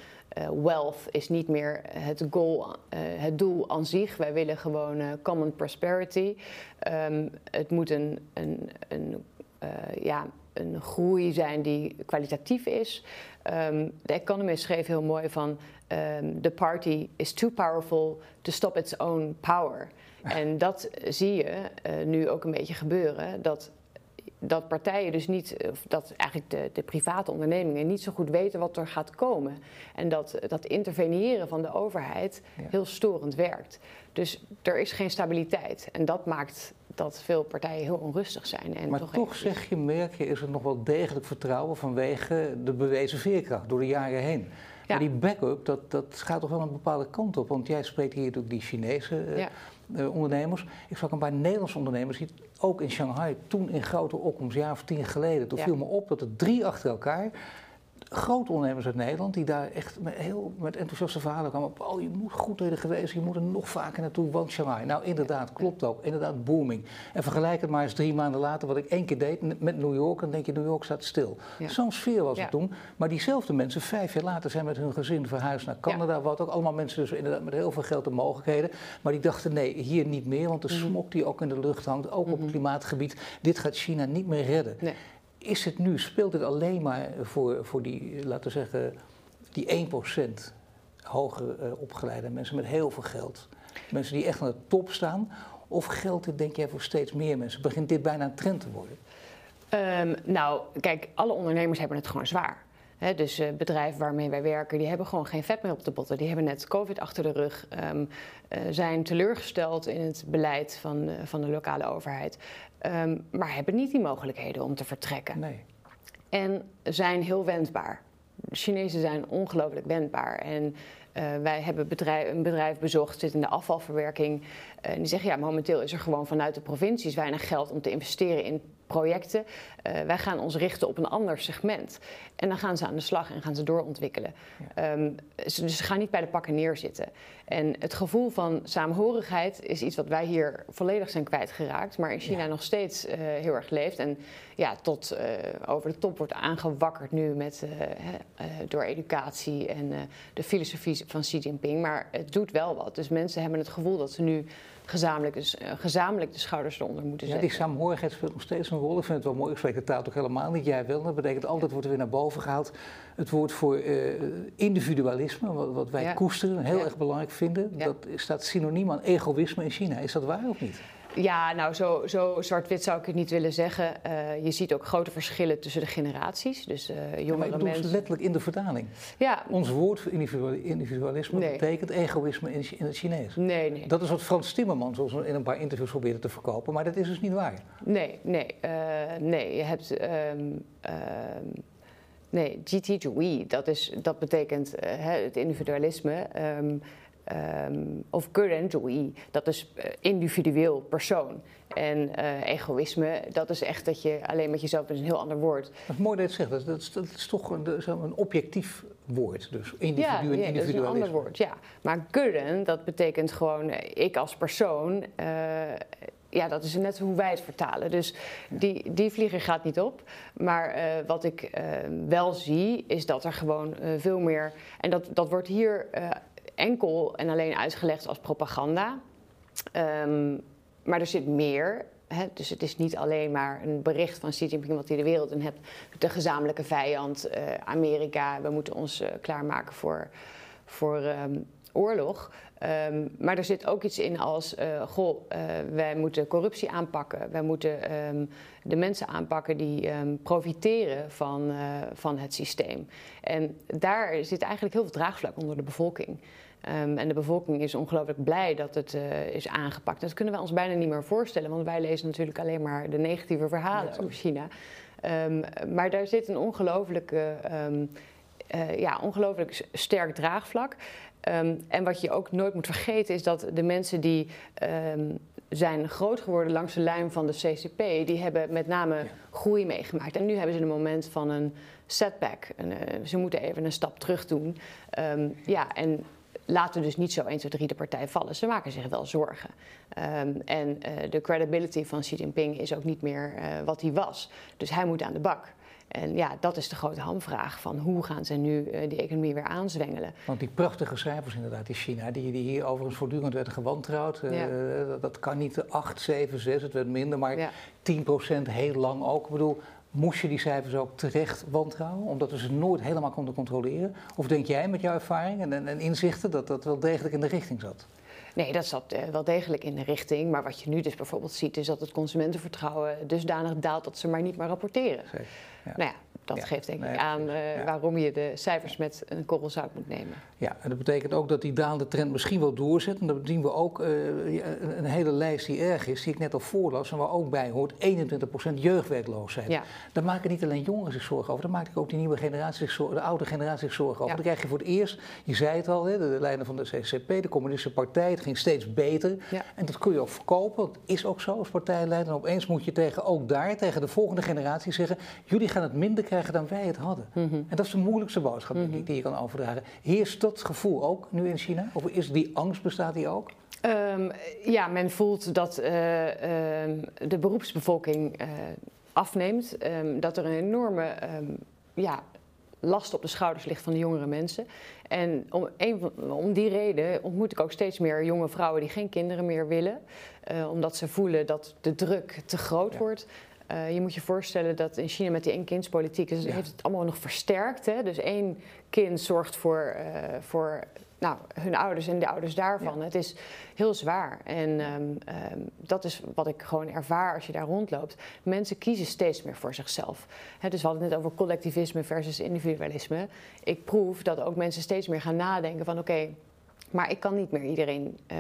wealth is niet meer het, goal, het doel aan zich. Wij willen gewoon common prosperity. Um, het moet een, een, ja, een groei zijn die kwalitatief is. Um, Economist schreef heel mooi van um, the party is too powerful to stop its own power. En dat zie je uh, nu ook een beetje gebeuren. Dat, dat partijen dus niet, of dat eigenlijk de, de private ondernemingen niet zo goed weten wat er gaat komen. En dat dat interveneren van de overheid ja. heel storend werkt. Dus er is geen stabiliteit. En dat maakt dat veel partijen heel onrustig zijn. En maar toch, toch zeg je, merk je, is er nog wel degelijk vertrouwen vanwege de bewezen veerkracht door de jaren heen. Ja. Maar die backup, dat, dat gaat toch wel een bepaalde kant op. Want jij spreekt hier natuurlijk die Chinese uh, ja. Uh, ondernemers. Ik sprak een paar Nederlandse ondernemers, die ook in Shanghai, toen in grote opkomst, een jaar of tien geleden. Toen ja. viel me op dat er drie achter elkaar grote ondernemers uit Nederland die daar echt met, heel, met enthousiaste verhalen kwamen. Oh, je moet goed worden geweest, je moet er nog vaker naartoe, want Shanghai. Nou, inderdaad, klopt ook. Inderdaad, booming. En vergelijk het maar eens drie maanden later, wat ik één keer deed met New York. Dan denk je, New York staat stil. Ja. Zo'n sfeer was ja. het toen. Maar diezelfde mensen, vijf jaar later, zijn met hun gezin verhuisd naar Canada. Ja. Wat ook allemaal mensen dus inderdaad met heel veel geld en mogelijkheden. Maar die dachten, nee, hier niet meer, want de mm. smok die ook in de lucht hangt, ook mm -hmm. op het klimaatgebied, dit gaat China niet meer redden. Nee is het nu, speelt het alleen maar voor, voor die, laten zeggen, die 1% hoger uh, opgeleide mensen met heel veel geld? Mensen die echt aan de top staan? Of geldt dit, denk jij, voor steeds meer mensen? Begint dit bijna een trend te worden? Um, nou, kijk, alle ondernemers hebben het gewoon zwaar. He, dus uh, bedrijven waarmee wij werken, die hebben gewoon geen vet meer op de botten. Die hebben net COVID achter de rug, um, uh, zijn teleurgesteld in het beleid van, uh, van de lokale overheid. Um, maar hebben niet die mogelijkheden om te vertrekken. Nee. En zijn heel wendbaar. de Chinezen zijn ongelooflijk wendbaar. En uh, wij hebben bedrijf, een bedrijf bezocht, zit in de afvalverwerking. Uh, en die zeggen, ja, momenteel is er gewoon vanuit de provincies weinig geld om te investeren in projecten. Uh, wij gaan ons richten op een ander segment. En dan gaan ze aan de slag en gaan ze doorontwikkelen. Ja. Um, ze, dus ze gaan niet bij de pakken neerzitten. En het gevoel van saamhorigheid is iets wat wij hier volledig zijn kwijtgeraakt, maar in China ja. nog steeds uh, heel erg leeft. En ja, tot uh, over de top wordt aangewakkerd nu met, door educatie en de filosofie van Xi Jinping. Maar het doet wel wat. Dus mensen hebben het gevoel dat ze nu gezamenlijk, dus, uh, gezamenlijk de schouders eronder moeten zetten. Ja, die saamhorigheid speelt nog steeds een rol. Ik vind het wel mooi, ik spreek de taal toch helemaal niet. Jij wel. Dat betekent altijd wordt er weer naar boven gehaald. Het woord voor uh, individualisme, wat, wat wij ja. koesteren, heel ja. erg belangrijk vinden. Ja. Dat staat synoniem aan egoïsme in China. Is dat waar of niet? Ja, nou, zo, zo zwart-wit zou ik het niet willen zeggen. Uh, je ziet ook grote verschillen tussen de generaties. Dus uh, jongere ja, mensen. letterlijk in de vertaling. Ja. Ons woord voor individualisme nee. betekent egoïsme in, in, het Chinees. Nee, nee. Dat is wat Frans Timmermans ons in een paar interviews probeerde te verkopen, maar dat is dus niet waar. Nee, nee, uh, nee. Je hebt. Um, nee, GT dat, is, dat betekent het individualisme. Um, Um, of Gurenjui, dat is uh, individueel persoon. En uh, egoïsme, dat is echt dat je alleen met jezelf, dat is een heel ander woord. Dat is mooi dat je het zegt, dat is, dat is toch een, een, objectief woord. Dus individu ja, en individualisme. dat is een ander woord, ja. Maar Guren, dat betekent gewoon ik als persoon. Uh, ja, dat is net hoe wij het vertalen. Dus die, die vlieger gaat niet op. Maar uh, wat ik uh, wel zie, is dat er gewoon uh, veel meer. En dat, dat wordt hier enkel en alleen uitgelegd als propaganda. Um, maar er zit meer. Hè? Dus het is niet alleen maar een bericht van Xi Jinping wat hij de wereld in hebt. De gezamenlijke vijand, uh, Amerika. We moeten ons uh, klaarmaken voor, voor um, oorlog. Um, maar er zit ook iets in als, uh, goh, wij moeten corruptie aanpakken. Wij moeten de mensen aanpakken die profiteren van, van het systeem. En daar zit eigenlijk heel veel draagvlak onder de bevolking. Um, en de bevolking is ongelooflijk blij dat het uh, is aangepakt. Dat kunnen we ons bijna niet meer voorstellen, want wij lezen natuurlijk alleen maar de negatieve verhalen over China. Um, maar daar zit een ongelooflijke, um, uh, ja, ongelooflijk sterk draagvlak. en wat je ook nooit moet vergeten is dat de mensen die zijn groot geworden langs de lijn van de CCP, die hebben met name ja. groei meegemaakt. En nu hebben ze een moment van een setback. En, uh, ze moeten even een stap terug doen. ja, en laten dus niet zo 1, 2, 3 de partij vallen. Ze maken zich wel zorgen. Um, en uh, de credibility van Xi Jinping is ook niet meer uh, wat hij was. Dus hij moet aan de bak. En ja, dat is de grote hamvraag van hoe gaan ze nu uh, die economie weer aanzwengelen. Want die prachtige cijfers inderdaad in China, die, die hier overigens voortdurend werden gewantrouwd. Ja. dat, dat, kan niet 8, 7, 6, het werd minder, maar ja. 10% heel lang ook. Ik bedoel, Moest je die cijfers ook terecht wantrouwen, omdat we ze nooit helemaal konden controleren? Of denk jij met jouw ervaring en, en inzichten dat dat wel degelijk in de richting zat? Nee, dat zat uh, wel degelijk in de richting. Maar wat je nu dus bijvoorbeeld ziet, is dat het consumentenvertrouwen dusdanig daalt dat ze maar niet meer rapporteren. Zeker, ja. Nou ja, dat ja, geeft denk ik aan uh, ja. waarom je de cijfers met een korrel zout moet nemen. Ja, en dat betekent ook dat die dalende trend misschien wel doorzet. En dat zien we ook uh, een hele lijst die erg is, die ik net al voorlas en waar ook bij hoort 21% jeugdwerkloosheid. Ja. Daar maken niet alleen jongeren zich zorgen over, daar maakt ook die nieuwe generatie zich zorgen, de oude generatie zich zorgen over. Dan krijg je voor het eerst, je zei het al, hè, de, de lijnen van de CCP, de Communistische Partij, het ging steeds beter. En dat kun je ook verkopen, dat is ook zo als partijleider. En opeens moet je tegen, ook daar, tegen de volgende generatie zeggen, jullie gaan het minder krijgen dan wij het hadden. Mm -hmm. En dat is de moeilijkste boodschap mm -hmm. die je kan overdragen. Heerst dat gevoel ook nu in China? Of is die angst, bestaat die ook? Um, ja, men voelt dat uh, uh, de beroepsbevolking uh, afneemt. Um, dat er een enorme um, ja, last op de schouders ligt van de jongere mensen. En om, een, om, die reden ontmoet ik ook steeds meer jonge vrouwen die geen kinderen meer willen. Uh, omdat ze voelen dat de druk te groot ja. wordt. Uh, je moet je voorstellen dat in China met die één-kindspolitiek dus ja. heeft het allemaal nog versterkt. Hè? Dus één kind zorgt voor, uh, voor nou, hun ouders en de ouders daarvan. Ja. Het is heel zwaar. En um, um, dat is wat ik gewoon ervaar als je daar rondloopt. Mensen kiezen steeds meer voor zichzelf. He, dus we hadden het net over collectivisme versus individualisme. Ik proef dat ook mensen steeds meer gaan nadenken van oké. Okay, Maar ik kan niet meer iedereen uh,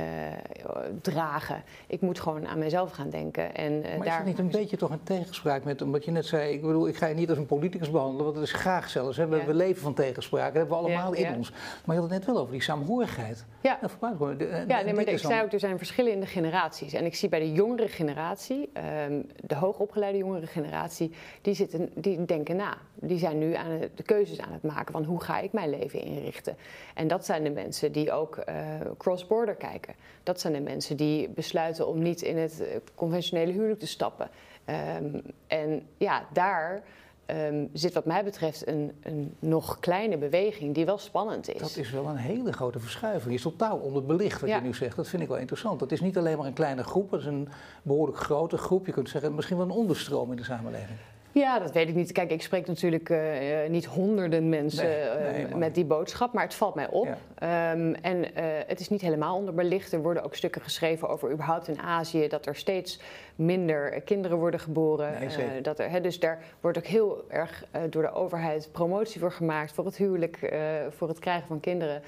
dragen. Ik moet gewoon aan mezelf gaan denken. En, uh, maar is dat niet een beetje toch een tegenspraak met wat je net zei? Ik bedoel, ik ga je niet als een politicus behandelen, want dat is graag zelfs. Hè? We, we, leven van tegenspraak, dat hebben we allemaal in ons. Maar je had het net wel over die saamhorigheid. Ja, dat de, ja nee, maar ik zei ook, er zijn verschillen in de generaties. En ik zie bij de jongere generatie, um, de hoogopgeleide jongere generatie, die, zitten, die denken na. Die zijn nu aan het, de keuzes aan het maken van hoe ga ik mijn leven inrichten. En dat zijn de mensen die ook uh, cross-border kijken. Dat zijn de mensen die besluiten om niet in het eh, conventionele huwelijk te stappen. Um, en ja, daar um, zit wat mij betreft een, een, nog kleine beweging die wel spannend is. Dat is wel een hele grote verschuiving. Die is totaal onderbelicht wat je nu zegt. Dat vind ik wel interessant. Dat is niet alleen maar een kleine groep, dat is een behoorlijk grote groep. Je kunt zeggen misschien wel een onderstroom in de samenleving. Ja, dat weet ik niet. Kijk, ik spreek natuurlijk uh, niet honderden mensen nee, uh, met die boodschap, maar het valt mij op. Ja. Um, en uh, het is niet helemaal onderbelicht. Er worden ook stukken geschreven over überhaupt in Azië dat er steeds minder kinderen worden geboren. Nee, dat er, he, dus daar wordt ook heel erg door de overheid promotie voor gemaakt voor het huwelijk, voor het krijgen van kinderen.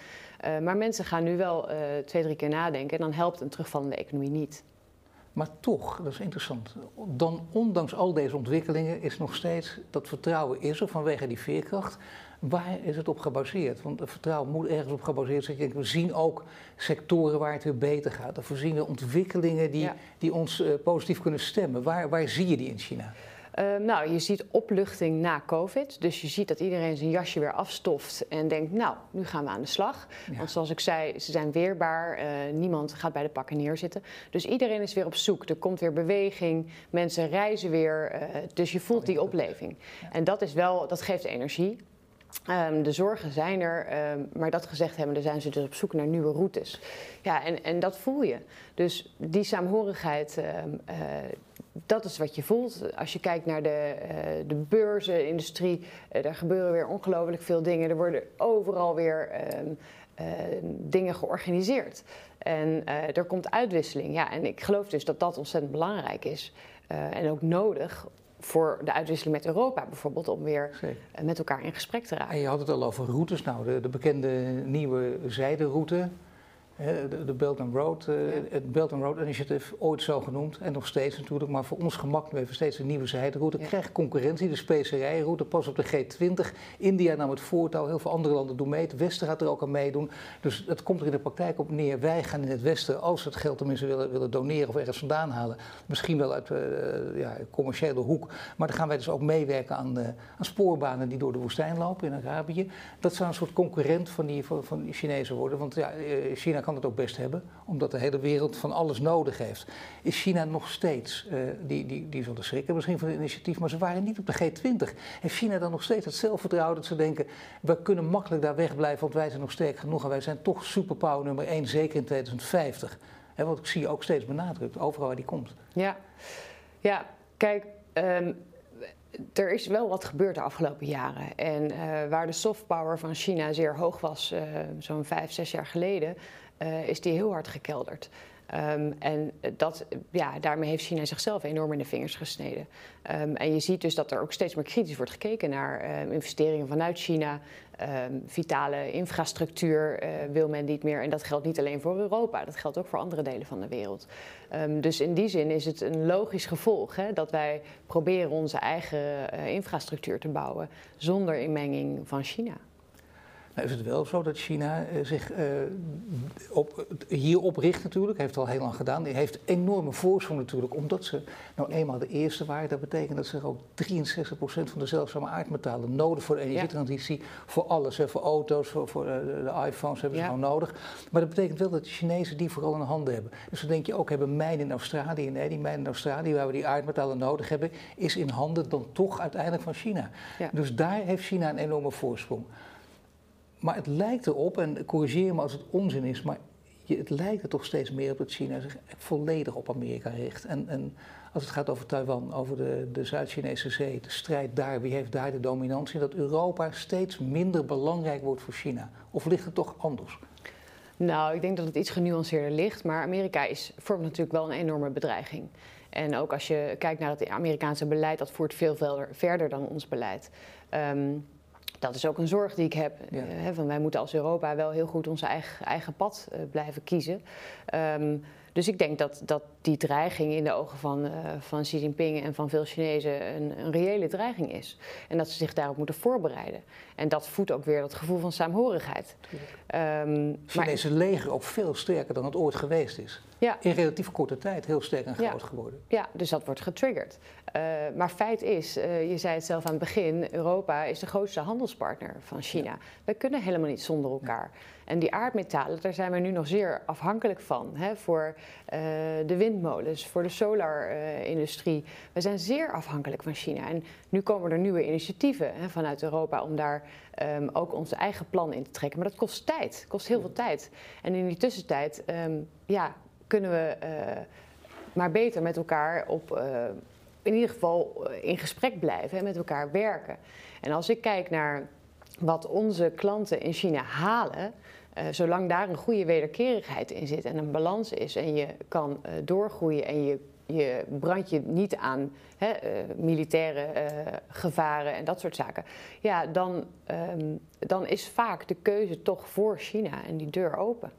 maar mensen gaan nu wel twee, drie keer nadenken en dan helpt een terugvallende economie niet. Maar toch, dat is interessant, dan ondanks al deze ontwikkelingen is nog steeds dat vertrouwen is er vanwege die veerkracht. Waar is het op gebaseerd? Want het vertrouwen moet ergens op gebaseerd zijn. We zien ook sectoren waar het weer beter gaat. We zien ontwikkelingen die, die ons uh, positief kunnen stemmen. Waar, waar zie je die in China? Uh, nou, je ziet opluchting na COVID. Dus je ziet dat iedereen zijn jasje weer afstoft en denkt, nou, nu gaan we aan de slag. Want zoals ik zei, ze zijn weerbaar. Uh, niemand gaat bij de pakken neerzitten. Dus iedereen is weer op zoek. Er komt weer beweging. Mensen reizen weer. Uh, dus je voelt die opleving. En dat is wel, dat geeft energie. Um, de zorgen zijn er, um, maar dat gezegd hebben, dan zijn ze dus op zoek naar nieuwe routes. Ja, en, en dat voel je. Dus die saamhorigheid, um, uh, dat is wat je voelt. Als je kijkt naar de, uh, de beurzenindustrie, uh, daar gebeuren weer ongelooflijk veel dingen. Er worden overal weer dingen georganiseerd. En er komt uitwisseling. Ja, en ik geloof dus dat dat ontzettend belangrijk is. en ook nodig voor de uitwisseling met Europa bijvoorbeeld, om weer met elkaar in gesprek te raken. En je had het al over routes. Nou, de, de bekende nieuwe zijderoute de Belt and Road, uh, het Belt and Road Initiative, ooit zo genoemd en nog steeds natuurlijk, maar voor ons gemak nu even steeds een nieuwe zijderoute. Ja. Krijgt concurrentie, de specerijroute, pas op de G20. India nam het voortouw, heel veel andere landen doen mee. Het Westen gaat er ook aan meedoen. Dus het komt er in de praktijk op neer. Wij gaan in het Westen, als we het geld tenminste willen, willen doneren of ergens vandaan halen, misschien wel uit uh, ja, commerciële hoek, maar dan gaan wij dus ook meewerken aan, uh, aan spoorbanen die door de woestijn lopen in Arabië. Dat zou een soort concurrent van die, van, van die Chinezen worden, want ja, China kan het ook best hebben, omdat de hele wereld van alles nodig heeft. Is China nog steeds, uh, die, die, die zullen schrikken misschien van het initiatief, maar ze waren niet op de G20. Heeft China dan nog steeds het zelfvertrouwen dat ze denken, we kunnen makkelijk daar wegblijven, want wij zijn nog sterk genoeg en wij zijn toch superpower nummer 1, zeker in 2050. He, want ik zie ook steeds benadrukt, overal waar die komt. Ja, ja kijk, um, er is wel wat gebeurd de afgelopen jaren. En uh, waar de soft power van China zeer hoog was, uh, zo'n vijf, zes jaar geleden, uh, is die heel hard gekelderd. Um, en dat, ja, daarmee heeft China zichzelf enorm in de vingers gesneden. Um, en je ziet dus dat er ook steeds meer kritisch wordt gekeken naar um, investeringen vanuit China. vitale infrastructuur uh, wil men niet meer. En dat geldt niet alleen voor Europa, dat geldt ook voor andere delen van de wereld. dus in die zin is het een logisch gevolg hè, dat wij proberen onze eigen infrastructuur te bouwen zonder inmenging van China. Nou is het wel zo dat China uh, zich uh, op, hierop richt natuurlijk, heeft al heel lang gedaan. Die heeft enorme voorsprong natuurlijk, omdat ze nou eenmaal de eerste waren. Dat betekent dat ze ook 63% van de zeldzame aardmetalen nodig voor de energietransitie, ja. voor alles, hè, voor auto's, voor, voor uh, de iPhones hebben ze ja. gewoon nodig. Maar dat betekent wel dat de Chinezen die vooral in handen hebben. Dus dan denk je ook, hebben mijnen in Australië, nee, die mijnen in Australië waar we die aardmetalen nodig hebben, is in handen dan toch uiteindelijk van China. Ja. Dus daar heeft China een enorme voorsprong. Maar het lijkt erop, en corrigeer me als het onzin is, maar je, het lijkt er toch steeds meer op dat China zich volledig op Amerika richt. En, en als het gaat over Taiwan, over de, de Zuid-Chinese zee, de strijd daar, wie heeft daar de dominantie, dat Europa steeds minder belangrijk wordt voor China. Of ligt het toch anders? Nou, ik denk dat het iets genuanceerder ligt, maar Amerika is, vormt natuurlijk wel een enorme bedreiging. En ook als je kijkt naar het Amerikaanse beleid, dat voert veel verder dan ons beleid. Um, dat is ook een zorg die ik heb. Ja. van wij moeten als Europa wel heel goed ons eigen, eigen pad blijven kiezen. Um, dus ik denk dat, dat die dreiging in de ogen van, uh, van Xi Jinping en van veel Chinezen een, een, reële dreiging is. En dat ze zich daarop moeten voorbereiden. En dat voedt ook weer dat gevoel van saamhorigheid. Um, Chinese maar, leger ook veel sterker dan het ooit geweest is. Ja. In relatief korte tijd heel sterk en groot geworden. Ja, dus dat wordt getriggerd. Uh, maar feit is, uh, je zei het zelf aan het begin, Europa is de grootste handelspartner van China. Ja. Wij kunnen helemaal niet zonder elkaar. En die aardmetalen, daar zijn we nu nog zeer afhankelijk van. Hè, voor de windmolens, voor de solar-industrie. we zijn zeer afhankelijk van China. En nu komen er nieuwe initiatieven hè, vanuit Europa om daar um, ook onze eigen plan in te trekken. Maar dat kost tijd, kost heel veel tijd. En in die tussentijd um, ja, kunnen we uh, maar beter met elkaar op. Uh, in ieder geval in gesprek blijven en met elkaar werken. En als ik kijk naar wat onze klanten in China halen, uh, zolang daar een goede wederkerigheid in zit en een balans is en je kan uh, doorgroeien en je, je brandt je niet aan hè, uh, militaire gevaren en dat soort zaken, ja, dan, um, dan is vaak de keuze toch voor China en die deur open.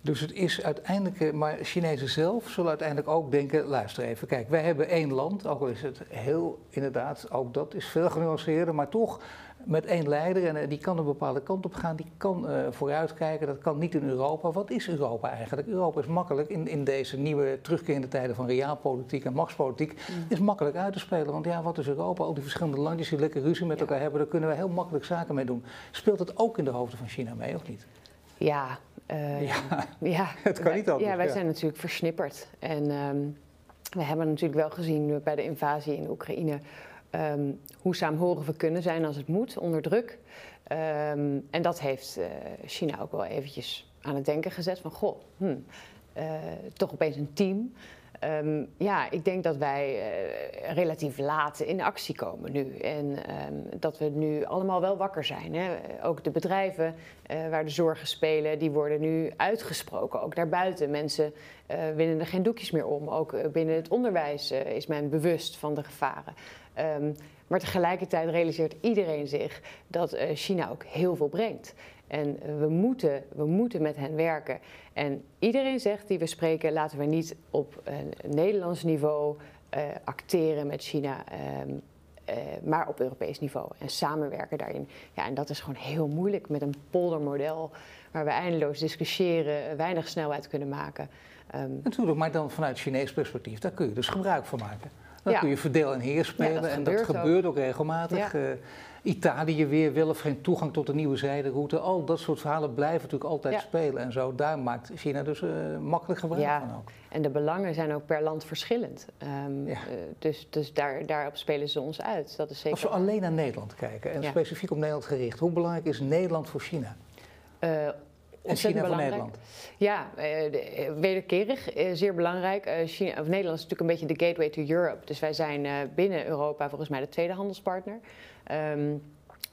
Dus het is uiteindelijk, maar Chinezen zelf zullen uiteindelijk ook denken: luister even, kijk, wij hebben één land, ook al is het heel, inderdaad, ook dat is veel genuanceerder, maar toch met één leider en eh, die kan een bepaalde kant op gaan, die kan uh, vooruitkijken, dat kan niet in Europa. Wat is Europa eigenlijk? Europa is makkelijk in, in deze nieuwe terugkerende tijden van realpolitiek en machtspolitiek, mm. is makkelijk uit te spelen. Want ja, wat is Europa? Al die verschillende landjes die lekker ruzie met elkaar hebben, daar kunnen we heel makkelijk zaken mee doen. Speelt het ook in de hoofden van China mee, of niet? Ja, uh, ja, ja, het kan niet anders. Ja, wij zijn natuurlijk versnipperd. En um, we hebben natuurlijk wel gezien bij de invasie in Oekraïne um, hoe saamhorig we kunnen zijn als het moet, onder druk. Um, en dat heeft uh, China ook wel eventjes aan het denken gezet van, goh, hmm, uh, toch opeens een team. Um, ja, ik denk dat wij uh, relatief laat in actie komen nu. En um, dat we nu allemaal wel wakker zijn. Hè. Ook de bedrijven uh, waar de zorgen spelen, die worden nu uitgesproken. Ook daarbuiten. Mensen uh, winnen er geen doekjes meer om. Ook binnen het onderwijs is men bewust van de gevaren. Um, maar tegelijkertijd realiseert iedereen zich dat China ook heel veel brengt. En we moeten, we moeten met hen werken. En iedereen zegt die we spreken, laten we niet op een Nederlands niveau uh, acteren met China. Um, maar op Europees niveau en samenwerken daarin. Ja, en dat is gewoon heel moeilijk met een poldermodel waar we eindeloos discussiëren, weinig snelheid kunnen maken. Um, Natuurlijk, maar dan vanuit Chinees perspectief, daar kun je dus gebruik van maken. Dan kun je verdeel en heer spelen en dat gebeurt ook, regelmatig. Uh, Italië weer wil of geen toegang tot de nieuwe zijderoute. Al dat soort verhalen blijven natuurlijk altijd spelen en zo. Daar maakt China dus uh, makkelijk gebruik van ook. En de belangen zijn ook per land verschillend. Um, uh, dus dus daar, daarop spelen ze ons uit. Dat is zeker... Als we alleen naar Nederland kijken en specifiek op Nederland gericht, hoe belangrijk is Nederland voor China? en China van Nederland? Ja, uh, wederkerig, uh, zeer belangrijk. Uh, China, of Nederland is natuurlijk een beetje de gateway to Europe. Dus wij zijn binnen Europa volgens mij de tweede handelspartner. Um,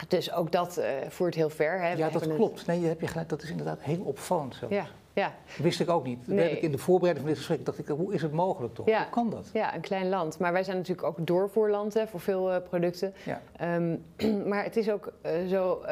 dus ook dat voert heel ver. Hè. Ja, dat klopt. Nee, je hebt je gelijk. Dat is inderdaad heel opvallend zo. Ja. Ja. Wist ik ook niet. Nee. ik in de voorbereiding van dit gesprek dacht ik, hoe is het mogelijk toch? Ja. Hoe kan dat? Ja, een klein land. Maar wij zijn natuurlijk ook doorvoerland hè, voor veel uh, producten. Ja. Um, maar het is ook uh, zo... Uh,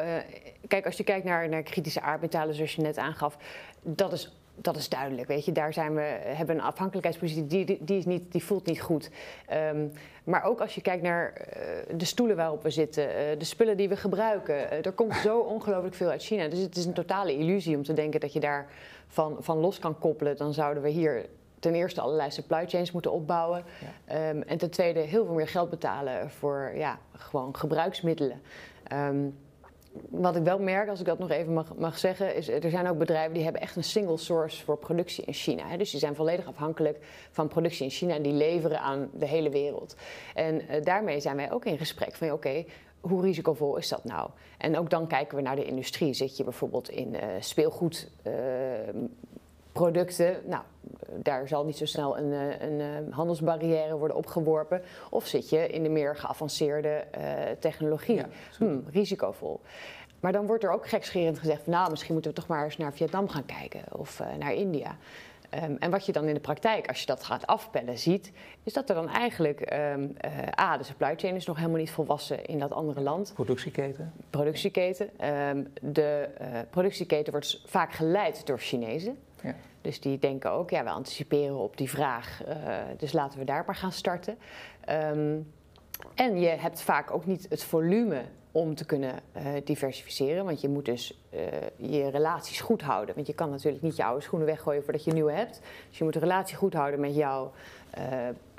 kijk, als je kijkt naar, naar kritische aardmetalen, zoals je net aangaf... dat is dat is duidelijk, weet je. Daar zijn we, hebben een afhankelijkheidspositie, die, die, die, is niet, die voelt niet goed. Um, maar ook als je kijkt naar uh, de stoelen waarop we zitten, uh, de spullen die we gebruiken. Uh, er komt zo ongelooflijk veel uit China. Dus het is een totale illusie om te denken dat je daar van, van los kan koppelen. Dan zouden we hier ten eerste allerlei supply chains moeten opbouwen. Ja. Um, en ten tweede heel veel meer geld betalen voor ja, gewoon gebruiksmiddelen. Um, wat ik wel merk, als ik dat nog even mag, mag, zeggen, is er zijn ook bedrijven die hebben echt een single source voor productie in China. Hè. Dus die zijn volledig afhankelijk van productie in China en die leveren aan de hele wereld. En uh, daarmee zijn wij ook in gesprek van oké, hoe risicovol is dat nou? En ook dan kijken we naar de industrie. Zit je bijvoorbeeld in uh, speelgoed, uh, producten. Nou, daar zal niet zo snel een, eh, een, eh, handelsbarrière worden opgeworpen. Of zit je in de meer geavanceerde uh, technologie? Ja, hmm, risicovol. Maar dan wordt er ook gekscherend gezegd: van, nou, misschien moeten we toch maar eens naar Vietnam gaan kijken of uh, naar India. Ehm, en wat je dan in de praktijk, als je dat gaat afpellen, ziet, is dat er dan eigenlijk, um, A, de supply chain is nog helemaal niet volwassen in dat andere land. Productieketen. Productieketen. Um, de uh, productieketen wordt vaak geleid door Chinezen. Ja. Dus die denken ook, ja, we anticiperen op die vraag, uh, dus laten we daar maar gaan starten. en je hebt vaak ook niet het volume om te kunnen uh, diversificeren. Want je moet dus uh, je relaties goed houden. Want je kan natuurlijk niet je oude schoenen weggooien voordat je nieuwe hebt. Dus je moet de relatie goed houden met jouw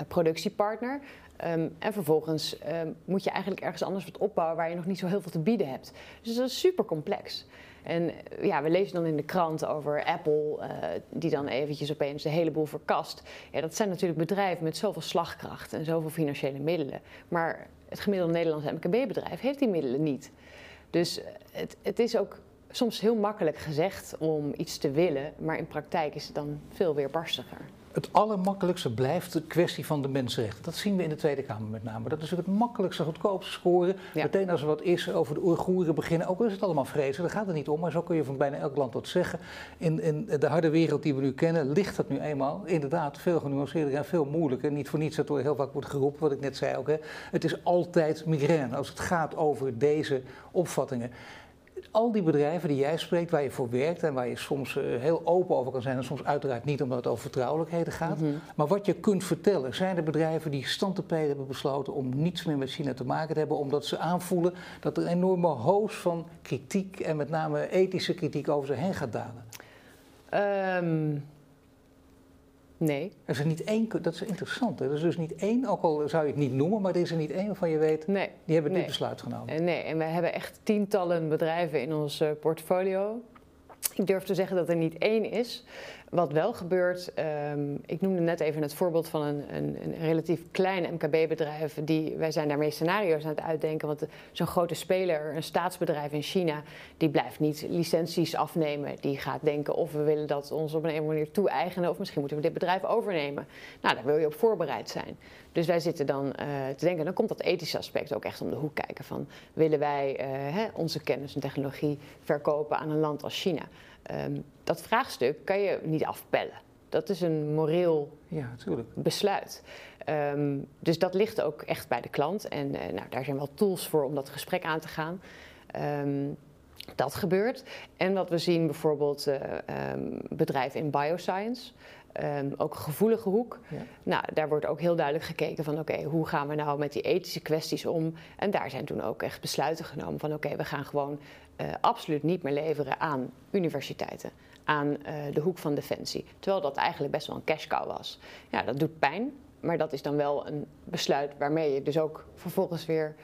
productiepartner. Um, en vervolgens um, moet je eigenlijk ergens anders wat opbouwen waar je nog niet zo heel veel te bieden hebt. Dus dat is super complex. En ja, we lezen dan in de krant over Apple, uh, die dan eventjes opeens de hele boel verkast. Ja, dat zijn natuurlijk bedrijven met zoveel slagkracht en zoveel financiële middelen. Maar het gemiddelde Nederlandse MKB-bedrijf heeft die middelen niet. Dus het, het is ook soms heel makkelijk gezegd om iets te willen, maar in praktijk is het dan veel weerbarstiger. Het allermakkelijkste blijft de kwestie van de mensenrechten. Dat zien we in de Tweede Kamer met name. Dat is het makkelijkste, goedkoopste scoren. Meteen als er wat is over de Oeigoeren beginnen, ook al is het allemaal vrezen, daar gaat het niet om. Maar zo kun je van bijna elk land wat zeggen. In, in de harde wereld die we nu kennen, ligt dat nu eenmaal inderdaad veel genuanceerder en veel moeilijker. Niet voor niets dat er heel vaak wordt geroepen, wat ik net zei ook. Hè. Het is altijd migraine als het gaat over deze opvattingen al die bedrijven die jij spreekt, waar je voor werkt en waar je soms eh, heel open over kan zijn en soms uiteraard niet omdat het over vertrouwelijkheden gaat. Mhm. Maar wat je kunt vertellen, zijn er bedrijven die stand te hebben besloten om niets meer met China te maken te hebben, omdat ze aanvoelen dat er een enorme hoos van kritiek en met name ethische kritiek over ze heen gaat dalen? Um, Nee. Er is er niet één, dat is interessant. Hè? Er is dus niet één, ook al zou je het niet noemen, maar er is er niet één waarvan je weet, nee. die hebben dit besluit genomen. Nee, en we hebben echt tientallen bedrijven in ons eh, portfolio. Ik durf te zeggen dat er niet één is wat wel gebeurt, um, ik noemde net even het voorbeeld van een, een, een relatief klein MKB-bedrijf. Wij zijn daarmee scenario's aan het uitdenken. Want zo'n grote speler, een staatsbedrijf in China, die blijft niet licenties afnemen. Die gaat denken of we willen dat ons op een of andere manier toe-eigenen. Of misschien moeten we dit bedrijf overnemen. Nou, daar wil je op voorbereid zijn. Dus wij zitten dan uh, te denken, dan komt dat ethische aspect ook echt om de hoek kijken. Van willen wij uh, hè, onze kennis en technologie verkopen aan een land als China? Um, dat vraagstuk kan je niet afpellen. Dat is een moreel ja, besluit. Um, dus dat ligt ook echt bij de klant. En uh, nou, daar zijn wel tools voor om dat gesprek aan te gaan. Um, dat gebeurt. En wat we zien bijvoorbeeld uh, um, bedrijven in bioscience. Ook een gevoelige hoek. Ja. Nou, daar wordt ook heel duidelijk gekeken van oké, hoe gaan we nou met die ethische kwesties om? En daar zijn toen ook echt besluiten genomen van oké, we gaan gewoon uh, absoluut niet meer leveren aan universiteiten, aan uh, de hoek van defensie. Terwijl dat eigenlijk best wel een cash cow was. Ja, dat doet pijn, maar dat is dan wel een besluit waarmee je dus ook vervolgens weer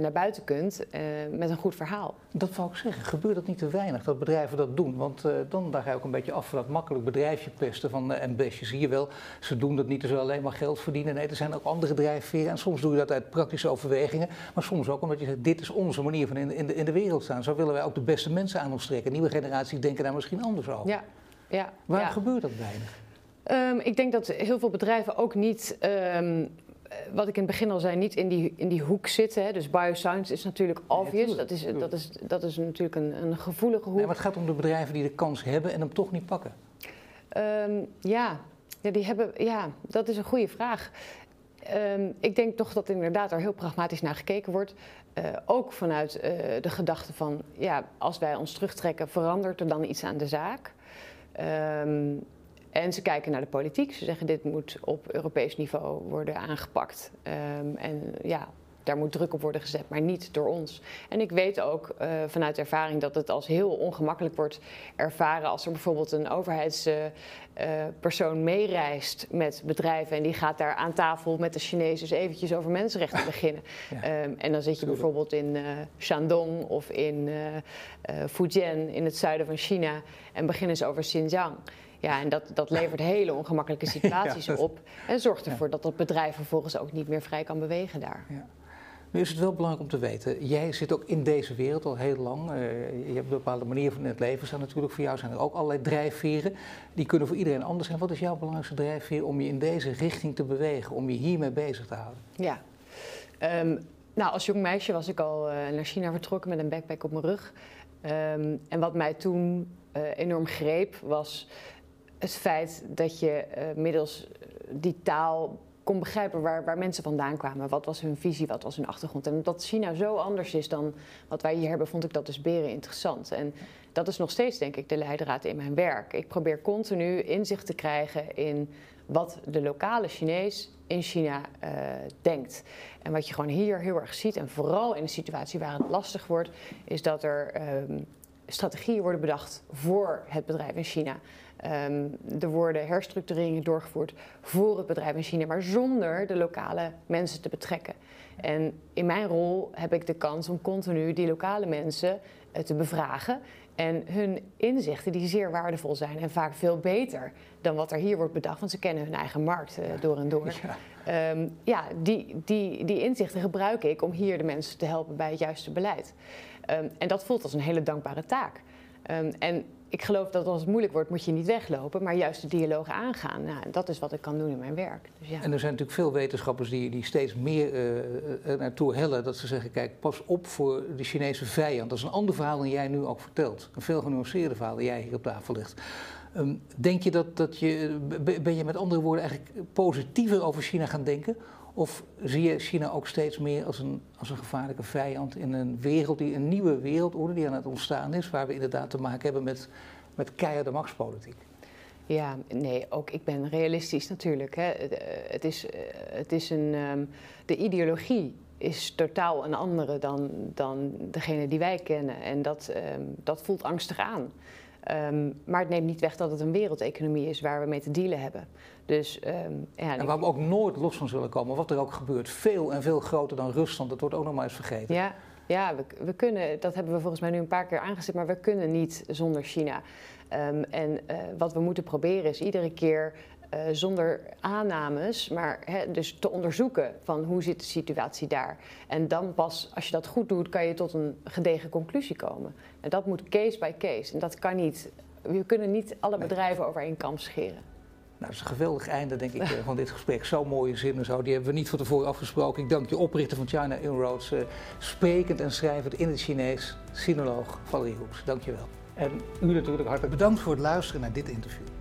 naar buiten kunt uh, met een goed verhaal. Dat wou ik zeggen. Gebeurt dat niet te weinig dat bedrijven dat doen? Want uh, dan daar ga je ook een beetje af van dat makkelijk bedrijfje pesten van en je zie je wel, ze doen dat niet, ze alleen maar geld verdienen. Nee, er zijn ook andere drijfveren en soms doe je dat uit praktische overwegingen, maar soms ook omdat je zegt, dit is onze manier van in, in, de, in de wereld staan. Zo willen wij ook de beste mensen aan ons trekken. Nieuwe generaties denken daar misschien anders over. Ja. Ja, Waarom gebeurt dat weinig? Um, ik denk dat heel veel bedrijven ook niet um, wat ik in het begin al zei, niet in die, in die hoek zitten. Hè. Dus bioscience is natuurlijk obvious. dat, is, dat, is, dat is natuurlijk een, een gevoelige hoek. Nee, maar het gaat om de bedrijven die de kans hebben en hem toch niet pakken. Um, ja. ja, die hebben, ja, dat is een goede vraag. Um, ik denk toch dat inderdaad er heel pragmatisch naar gekeken wordt. Uh, ook vanuit uh, de gedachte van, ja, als wij ons terugtrekken, verandert er dan iets aan de zaak? Um, en ze kijken naar de politiek. Ze zeggen dit moet op Europees niveau worden aangepakt. Um, en ja, daar moet druk op worden gezet, maar niet door ons. En ik weet ook uh, vanuit ervaring dat het als heel ongemakkelijk wordt ervaren als er bijvoorbeeld een overheidspersoon uh, uh, meereist met bedrijven en die gaat daar aan tafel met de Chinezen eventjes over mensenrechten beginnen. Ja, um, en dan zit je bijvoorbeeld in Shandong of in Fujian in het zuiden van China en beginnen ze over Xinjiang. Ja, en dat, dat levert hele ongemakkelijke situaties op. En zorgt ervoor dat dat bedrijf vervolgens ook niet meer vrij kan bewegen daar. Ja. Nu is het wel belangrijk om te weten, jij zit ook in deze wereld al heel lang. Uh, je hebt een bepaalde manier van het leven staan natuurlijk. Voor jou zijn er ook allerlei drijfveren. Die kunnen voor iedereen anders zijn. Wat is jouw belangrijkste drijfveer om je in deze richting te bewegen? Om je hiermee bezig te houden? Ja, um, nou als jong meisje was ik al uh, naar China vertrokken met een backpack op mijn rug. Um, en wat mij toen uh, enorm greep was het feit dat je uh, middels die taal kon begrijpen waar, waar mensen vandaan kwamen. Wat was hun visie, wat was hun achtergrond. En dat China zo anders is dan wat wij hier hebben, vond ik dat dus beren interessant. En dat is nog steeds, denk ik, de leidraad in mijn werk. Ik probeer continu inzicht te krijgen in wat de lokale Chinees in China uh, denkt. En wat je gewoon hier heel erg ziet, en vooral in een situatie waar het lastig wordt, is dat er um, strategieën worden bedacht voor het bedrijf in China. Um, er worden herstructureringen doorgevoerd voor het bedrijf in China, maar zonder de lokale mensen te betrekken. En in mijn rol heb ik de kans om continu die lokale mensen uh, te bevragen en hun inzichten, die zeer waardevol zijn en vaak veel beter dan wat er hier wordt bedacht, want ze kennen hun eigen markt uh, door en door. Ja, um, ja die, die, die inzichten gebruik ik om hier de mensen te helpen bij het juiste beleid. Um, en dat voelt als een hele dankbare taak. Um, en ik geloof dat als het moeilijk wordt, moet je niet weglopen, maar juist de dialoog aangaan. Nou, dat is wat ik kan doen in mijn werk. Dus ja. En er zijn natuurlijk veel wetenschappers die, die steeds meer uh, naartoe hellen. Dat ze zeggen, kijk, pas op voor de Chinese vijand. Dat is een ander verhaal dan jij nu ook vertelt. Een veel genuanceerder verhaal dat jij hier op tafel legt. Um, denk je dat, dat je, ben je met andere woorden eigenlijk positiever over China gaan denken? Of zie je China ook steeds meer als een, als een gevaarlijke vijand in een wereld, die, een nieuwe wereldorde die aan het ontstaan is, waar we inderdaad te maken hebben met, met keiharde machtspolitiek? Ja, nee, ook ik ben realistisch natuurlijk. Hè. Het, is, het is een, um, de ideologie is totaal een andere dan, dan degene die wij kennen. En dat, um, dat voelt angstig aan. Um, maar het neemt niet weg dat het een wereldeconomie is waar we mee te dealen hebben. Dus, um, ja, en waar we ook nooit los van zullen komen, wat er ook gebeurt. Veel en veel groter dan Rusland, dat wordt ook nog maar eens vergeten. Ja, ja we, we kunnen, dat hebben we volgens mij nu een paar keer aangezet, maar we kunnen niet zonder China. Um, en uh, wat we moeten proberen is iedere keer uh, zonder aannames, maar hè, dus te onderzoeken van hoe zit de situatie daar. En dan pas, als je dat goed doet, kan je tot een gedegen conclusie komen. En dat moet case by case. En dat kan niet, we kunnen niet alle bedrijven over één kam scheren. Nou, dat is een geweldig einde, denk ik, eh, van dit gesprek. Zo'n mooie zinnen zo. Die hebben we niet van tevoren afgesproken. Ik dank je oprichter van China Inroads, uh, sprekend en schrijvend in het Chinees, sinoloog Valerie Hoeks. Dank je wel. En u natuurlijk hartelijk bedankt voor het luisteren naar dit interview.